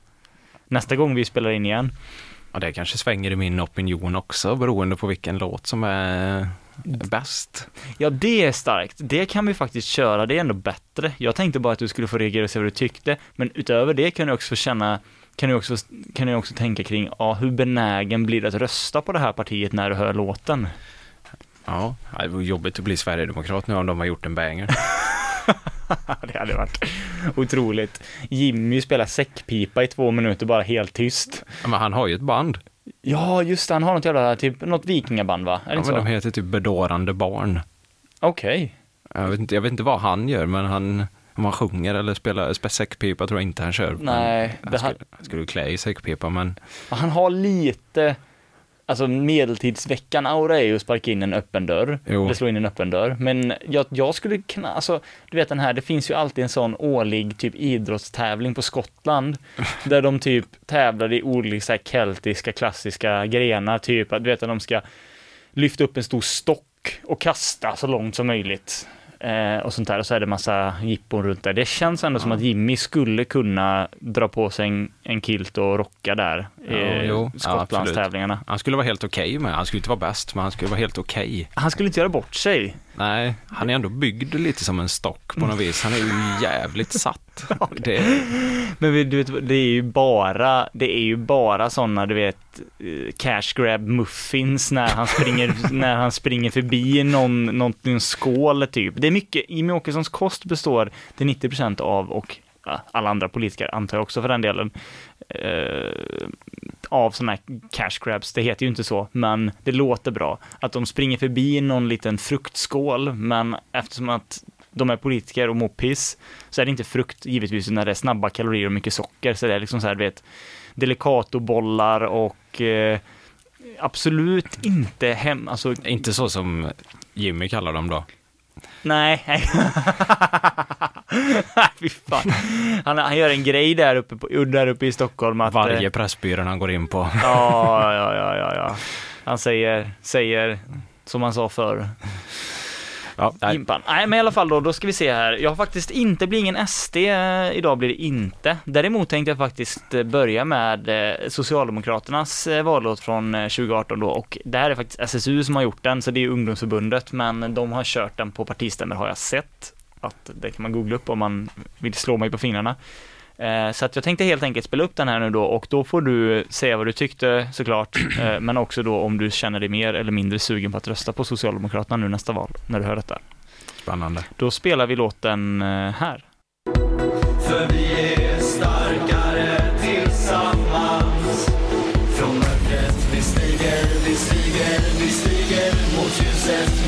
nästa gång vi spelar in igen. Ja, det kanske svänger i min opinion också beroende på vilken låt som är bäst. Ja, det är starkt. Det kan vi faktiskt köra. Det är ändå bättre. Jag tänkte bara att du skulle få reagera och se vad du tyckte. Men utöver det kan du också känna kan du också, kan du också tänka kring, ja, hur benägen blir du att rösta på det här partiet när du hör låten? Ja, det var jobbigt att bli Sverigedemokrat nu om de har gjort en banger. det hade varit otroligt. Jimmy spelar säckpipa i två minuter bara helt tyst. Men han har ju ett band. Ja, just det, han har något jävla, typ, något vikingaband va? Är Ja, men så? de heter typ Bedårande barn. Okej. Jag vet, inte, jag vet inte vad han gör, men han, om han sjunger eller spelar säckpipa tror jag inte han kör. Nej, han det skulle, här- han skulle klä i säckpipa, men Han har lite, alltså medeltidsveckan-aura är ju att sparka in en öppen dörr. Jo. Eller slå in en öppen dörr. Men jag, jag skulle kunna, alltså, du vet den här, det finns ju alltid en sån årlig typ idrottstävling på Skottland. där de typ tävlar i olika keltiska klassiska grenar, typ att du vet att de ska lyfta upp en stor stock och kasta så långt som möjligt. Eh, och sånt där, och så är det massa jippon runt där. Det känns ändå som att Jimmy skulle kunna dra på sig en, en kilt och rocka där. Ja, i jo. Ja, Skottlandstävlingarna. han skulle vara helt okej med. Han skulle inte vara bäst, men han skulle vara helt okej. Han skulle inte göra bort sig. Nej, han är ändå byggd lite som en stock på något vis. Han är ju jävligt satt. Det, Men du vet, det är ju bara, det är ju bara sådana, du vet, eh, cash grab muffins när han springer, när han springer förbi någon, någon, någon skål typ. Det är mycket, Jimmie Åkessons kost består till 90% av, och alla andra politiker antar jag också för den delen, eh, av sådana här cash grabs. Det heter ju inte så, men det låter bra. Att de springer förbi någon liten fruktskål, men eftersom att de är politiker och mår piss, så är det inte frukt givetvis när det är snabba kalorier och mycket socker. Så det är liksom så här, du vet, delicatobollar och eh, absolut inte hem, alltså inte så som Jimmy kallar dem då nej. nej. Fy fan. Han, han gör en grej där uppe, på, där uppe i Stockholm att... eh, Varje pressbyrå han går in på. Ja, ja, ja, ja, ja. Han säger, säger som han sa förr. Ja, nej. Nej, men i alla fall då, då ska vi se här. Jag har faktiskt inte, blir ingen SD eh, idag blir det inte. Däremot tänkte jag faktiskt eh, börja med eh, Socialdemokraternas vallåt från 2018 då och det här är faktiskt SSU som har gjort den, så det är ungdomsförbundet, men de har kört den på partistämmor har jag sett. Att det kan man googla upp om man vill slå mig på fingrarna. Eh, Så att jag tänkte helt enkelt spela upp den här nu då och då får du säga vad du tyckte såklart, eh, men också då om du känner dig mer eller mindre sugen på att rösta på Socialdemokraterna nu nästa val, när du hör detta. Spännande. Då spelar vi låten eh, här. För vi är starkare tillsammans Från mörkret vi stiger, vi stiger, vi stiger Mot ljuset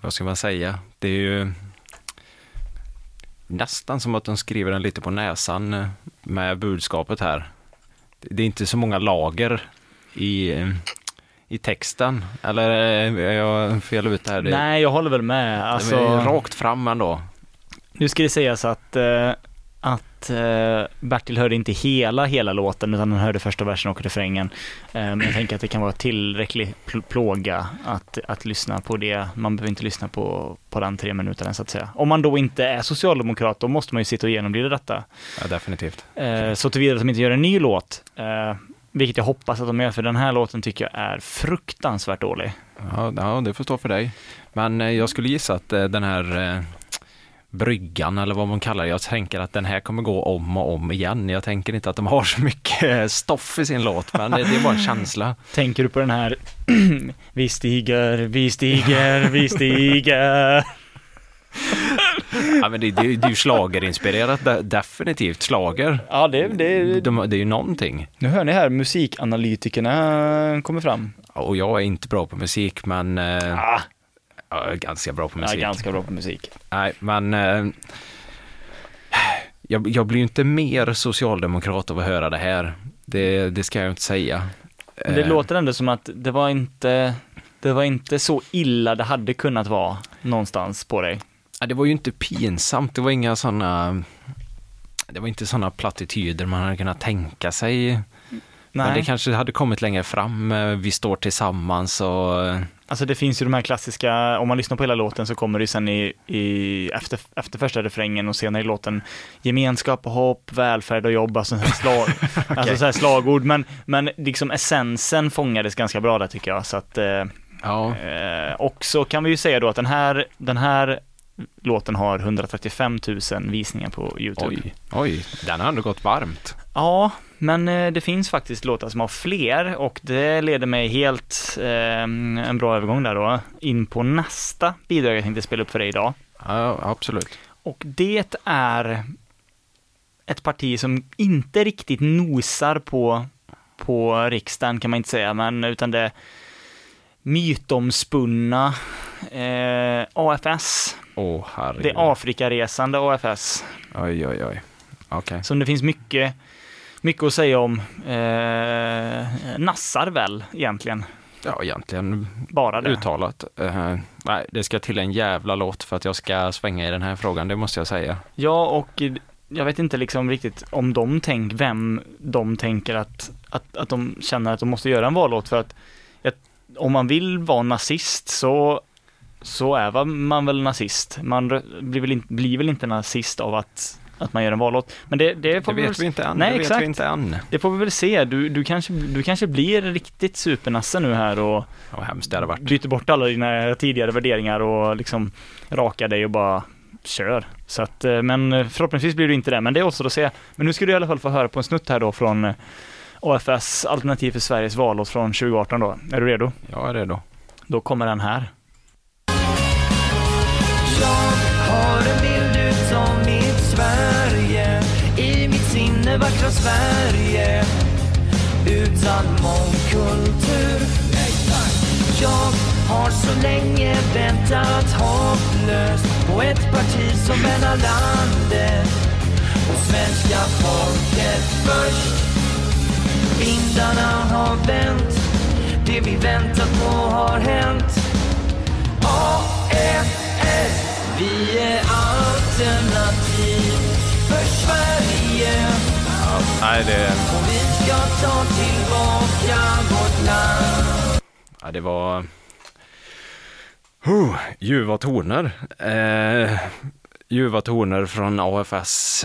Vad ska man säga? Det är ju nästan som att de skriver den lite på näsan eh, med budskapet här. Det är inte så många lager i, eh, i texten. Eller eh, är jag fel ute här? Nej, jag håller väl med. Alltså, rakt fram ändå. nu ska det sägas att, eh, att eh, Bertil hörde inte hela, hela låten utan han hörde första versen och refrängen. Eh, men jag tänker att det kan vara tillräcklig pl- plåga att, att lyssna på det. Man behöver inte lyssna på, på den tre minuterna så att säga. Om man då inte är socialdemokrat, då måste man ju sitta och genomlida detta. Ja, definitivt. Eh, så tillvida att de inte gör en ny låt. Eh, vilket jag hoppas att de gör, för den här låten tycker jag är fruktansvärt dålig. Ja, ja, det får stå för dig. Men jag skulle gissa att den här bryggan eller vad man kallar det, jag tänker att den här kommer gå om och om igen. Jag tänker inte att de har så mycket stoff i sin låt, men det, det är bara en känsla. Tänker du på den här Vi stiger, vi stiger, vi stiger. Ja, men det, det, det är ju schlagerinspirerat, de- definitivt slager. Ja, det, det, De, det är ju någonting. Nu hör ni här, musikanalytikerna kommer fram. Och jag är inte bra på musik, men eh, Ah, jag är ganska bra på jag är musik. ganska bra på musik. Nej, men eh, jag, jag blir ju inte mer socialdemokrat av att höra det här. Det, det ska jag inte säga. Men det Eh, låter ändå som att det var inte, det var inte så illa det hade kunnat vara någonstans på dig. ja, det var ju inte pinsamt, det var inga sådana det var inte sådana plattityder man hade kunnat tänka sig. Men det kanske hade kommit längre fram. eh, Vi står tillsammans och eh, Alltså det finns ju de här klassiska, om man lyssnar på hela låten så kommer det ju sen i, i efter, efter första refrängen och senare i låten gemenskap och hopp, välfärd och jobb, alltså, slag, alltså så här slagord, men, men liksom essensen fångades ganska bra där tycker jag, så att eh, ja, eh, och så kan vi ju säga då att den här, den här låten har 135 000 visningar på YouTube. oj, oj, den har ändå gått varmt. Ja, men eh, det finns faktiskt låtar som har fler och det leder mig helt, eh, en bra övergång där då, in på nästa bidrag jag tänkte spela upp för dig idag. Ja, absolut. Och det är ett parti som inte riktigt nosar på, på riksdagen kan man inte säga, men utan det mytomspunna eh, AFS, Åh, herregud. det Afrikaresande AFS. Oj, oj, oj. Okej. Som det finns mycket, mycket att säga om. Eh, nassar väl egentligen, Ja, egentligen bara det. uttalat. Eh, nej, det ska till en jävla låt för att jag ska svänga i den här frågan, det måste jag säga. Ja, och jag vet inte liksom riktigt om de tänker, vem de tänker att, att, att de känner att de måste göra en vallåt för att, att om man vill vara nazist så så är man väl nazist. Man blir väl, in, blir väl inte nazist av att, att man gör en vallåt. Men det, det får Det vi vet väl, vi inte än. Nej, det exakt. vet vi inte än. det får vi väl se. Du, du, kanske, du kanske blir riktigt supernasse nu här och Vad hemskt det hade varit. byter bort alla dina tidigare värderingar och liksom rakar dig och bara kör. Så att, eh, men förhoppningsvis blir du inte det, men det återstår att se. Men nu ska du i alla fall få höra på en snutt här då från eh, AFS Alternativ för Sveriges vallåt från 2018 då. Är du redo? Jag är redo. Då kommer den här. Sverige. I mitt sinne vackra Sverige. Utan mångkultur. Jag har så länge väntat hopplöst På ett parti som värnar landet. Och svenska folket först. Vindarna har vänt. Det vi väntat på har hänt. AF vi är alternativ för Sverige Nej, det, och vi ska ta tillbaka vårt land. ja, det var... Oh, ljuva toner. Eh, ljuva toner från AFS.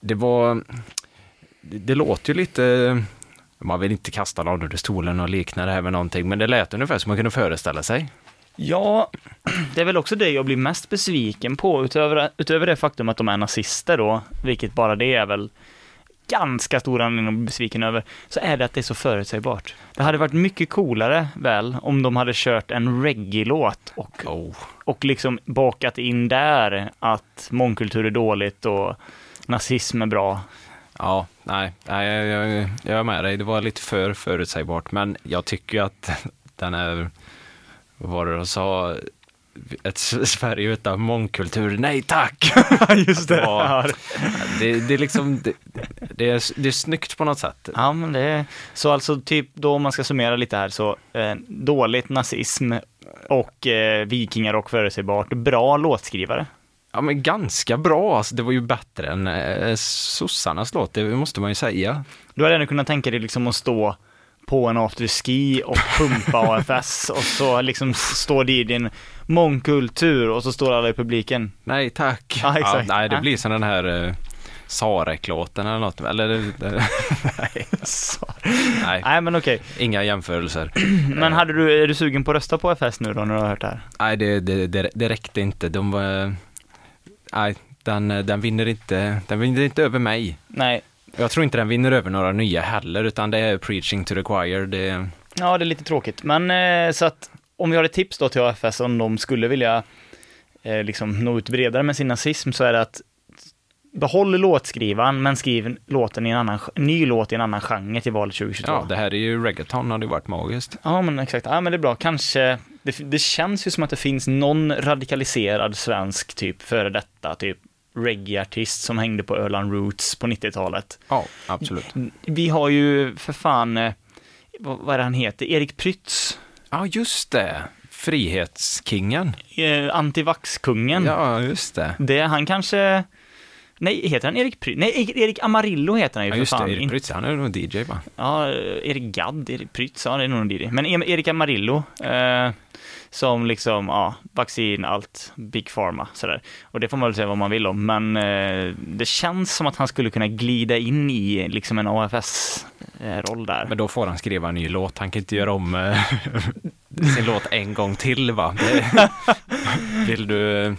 det var... Det, det låter ju lite... Man vill inte kasta någon under stolen och likna det här med någonting, men det lät ungefär som man kunde föreställa sig. Ja, det är väl också det jag blir mest besviken på, utöver, utöver det faktum att de är nazister då, vilket bara det är väl ganska stor anledning att bli besviken över, så är det att det är så förutsägbart. Det hade varit mycket coolare väl om de hade kört en reggae-låt och, Oh. och liksom bakat in där att mångkultur är dåligt och nazism är bra. Ja, nej, nej jag, jag, jag är med dig. Det var lite för förutsägbart, men jag tycker att den är, vad var det de sa, ett Sverige utan mångkultur, nej tack! Just det. Ja, Det, det är liksom, det, det, är, det är snyggt på något sätt. Ja, men det är, så alltså typ då om man ska summera lite här så eh, dåligt nazism och eh, vikingar och förutsägbart, bra låtskrivare. Ja, men ganska bra. Alltså, det var ju bättre än eh, sossarnas låt, det måste man ju säga. Du hade ändå kunnat tänka dig liksom att stå på en afterski och pumpa AFS och så liksom står det i din mångkultur och så står alla i publiken. Nej, tack. Ja, exakt. nej, det Ja. blir som den här eh, Sarek-låten eller något. Eller, det, det, Nej, nej, Nej men okej. inga jämförelser. Men hade du, är du sugen på att rösta på AFS nu då när du har hört det här? Nej, det, det, det, det räckte inte. De var... Nej, den, den vinner inte, den vinner inte över mig. Nej. Jag tror inte den vinner över några nya heller, utan det är preaching to the choir. Det, Ja, det är lite tråkigt. Men eh, så att om vi har ett tips då till AFS om de skulle vilja eh, liksom nå ut bredare med sin nazism så är det att behåll låtskrivaren men skriv låten i en annan, ny låt i en annan genre till valet 2022. ja, det här är ju reggaeton, hade ju varit magiskt. Ja, men exakt. Ja, men det är bra. Kanske, det, det känns ju som att det finns någon radikaliserad svensk typ före detta, typ reggae-artist som hängde på Öland Roots på 90-talet. Ja, absolut. Vi har ju för fan, eh, vad, är det han heter, Erik Prytz, Ja, just det. Frihetskingen. eh, antivaxkungen. Ja, just det. Det, han kanske, nej, heter han Erik Prytz? Nej, Erik- Amarillo heter han ju Ja, för just fan. det. Erik Prytz, han är nog DJ va? Ja, Erik Gadd, Erik Prytz, ja det är nog en Diddy. Men Erik Amarillo, eh, som liksom, ja, vaccin, allt, Big Pharma, sådär. Och det får man väl säga vad man vill om, men eh, det känns som att han skulle kunna glida in i liksom en AFS-roll eh, där. Men då får han skriva en ny låt. Han kan inte göra om eh, sin låt en gång till va? Det, vill du...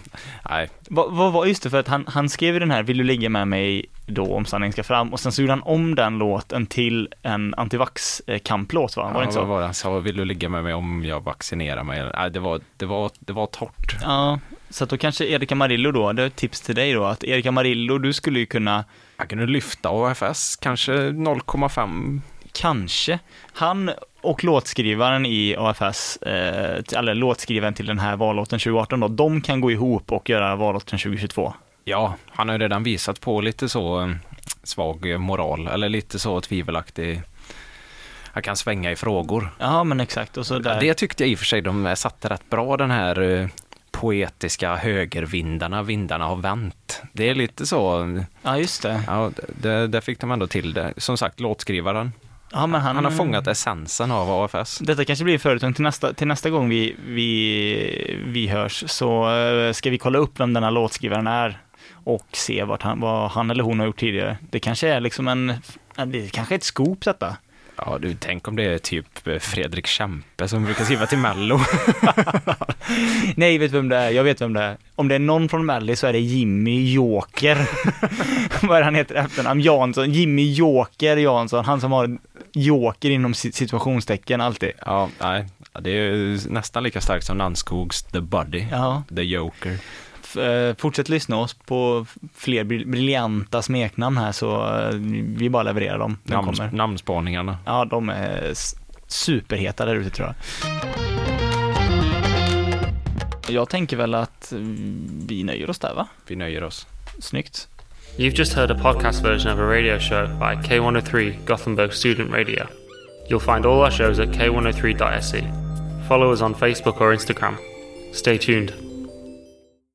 Nej, Vad vad var, just det, för att han, han skrev ju den här, Vill du ligga med mig då om sanningen ska fram, och sen så gjorde han om den låten till en antivax-kamplåt va? Var det ja, inte vad så? var det han sa? Vill du ligga med mig om jag vaccinerar mig? Nej, det var, det var, det var torrt. Ja, så att då kanske Erik Amarillo då, det är ett tips till dig då, att Erik Amarillo, du skulle ju kunna Jag kunde lyfta AFS, kanske 0,5. Kanske. Han och låtskrivaren i AFS, eh, eller låtskrivaren till den här vallåten 2018 då, de kan gå ihop och göra vallåten 2022. Ja, han har ju redan visat på lite så eh, svag eh, moral, eller lite så tvivelaktig. Jag kan svänga i frågor. Ja, men exakt. Och så där. Det tyckte jag i och för sig de satte rätt bra, den här eh, poetiska högervindarna, vindarna har vänt. Det är lite så, Ja, just det. ja, det, där fick de ändå till det. Som sagt, låtskrivaren, Ja, men han, han har fångat essensen av AFS. Detta kanske blir företag till nästa, till nästa gång vi, vi, vi hörs, så eh, ska vi kolla upp vem denna låtskrivaren är och se vart han, vad han eller hon har gjort tidigare. Det kanske är liksom en, det kanske är ett scoop detta. Ja, du, tänk om det är typ eh, Fredrik Kempe som brukar skriva till Mello. Nej, vet vem det är? Jag vet vem det är. Om det är någon från Melly så är det Jimmy Joker. Vad är han heter efternamn? Jansson. Jimmy Joker Jansson. Han som har Joker inom si- situationstecken alltid. Ja, nej, det är nästan lika starkt som Nannskogs The Buddy, Ja. The Joker. Eh, fortsätt lyssna oss på fler bri- briljanta smeknamn här så eh, vi bara levererar dem. De Namns, kommer. namnspaningarna. Ja, de är superheta där ute tror jag. Jag tänker väl att vi nöjer oss där va? Vi nöjer oss. Snyggt. You've just heard a podcast version of a radio show by K103 Gothenburg Student Radio. You'll find all our shows at k103.se. Follow us on Facebook or Instagram. Stay tuned.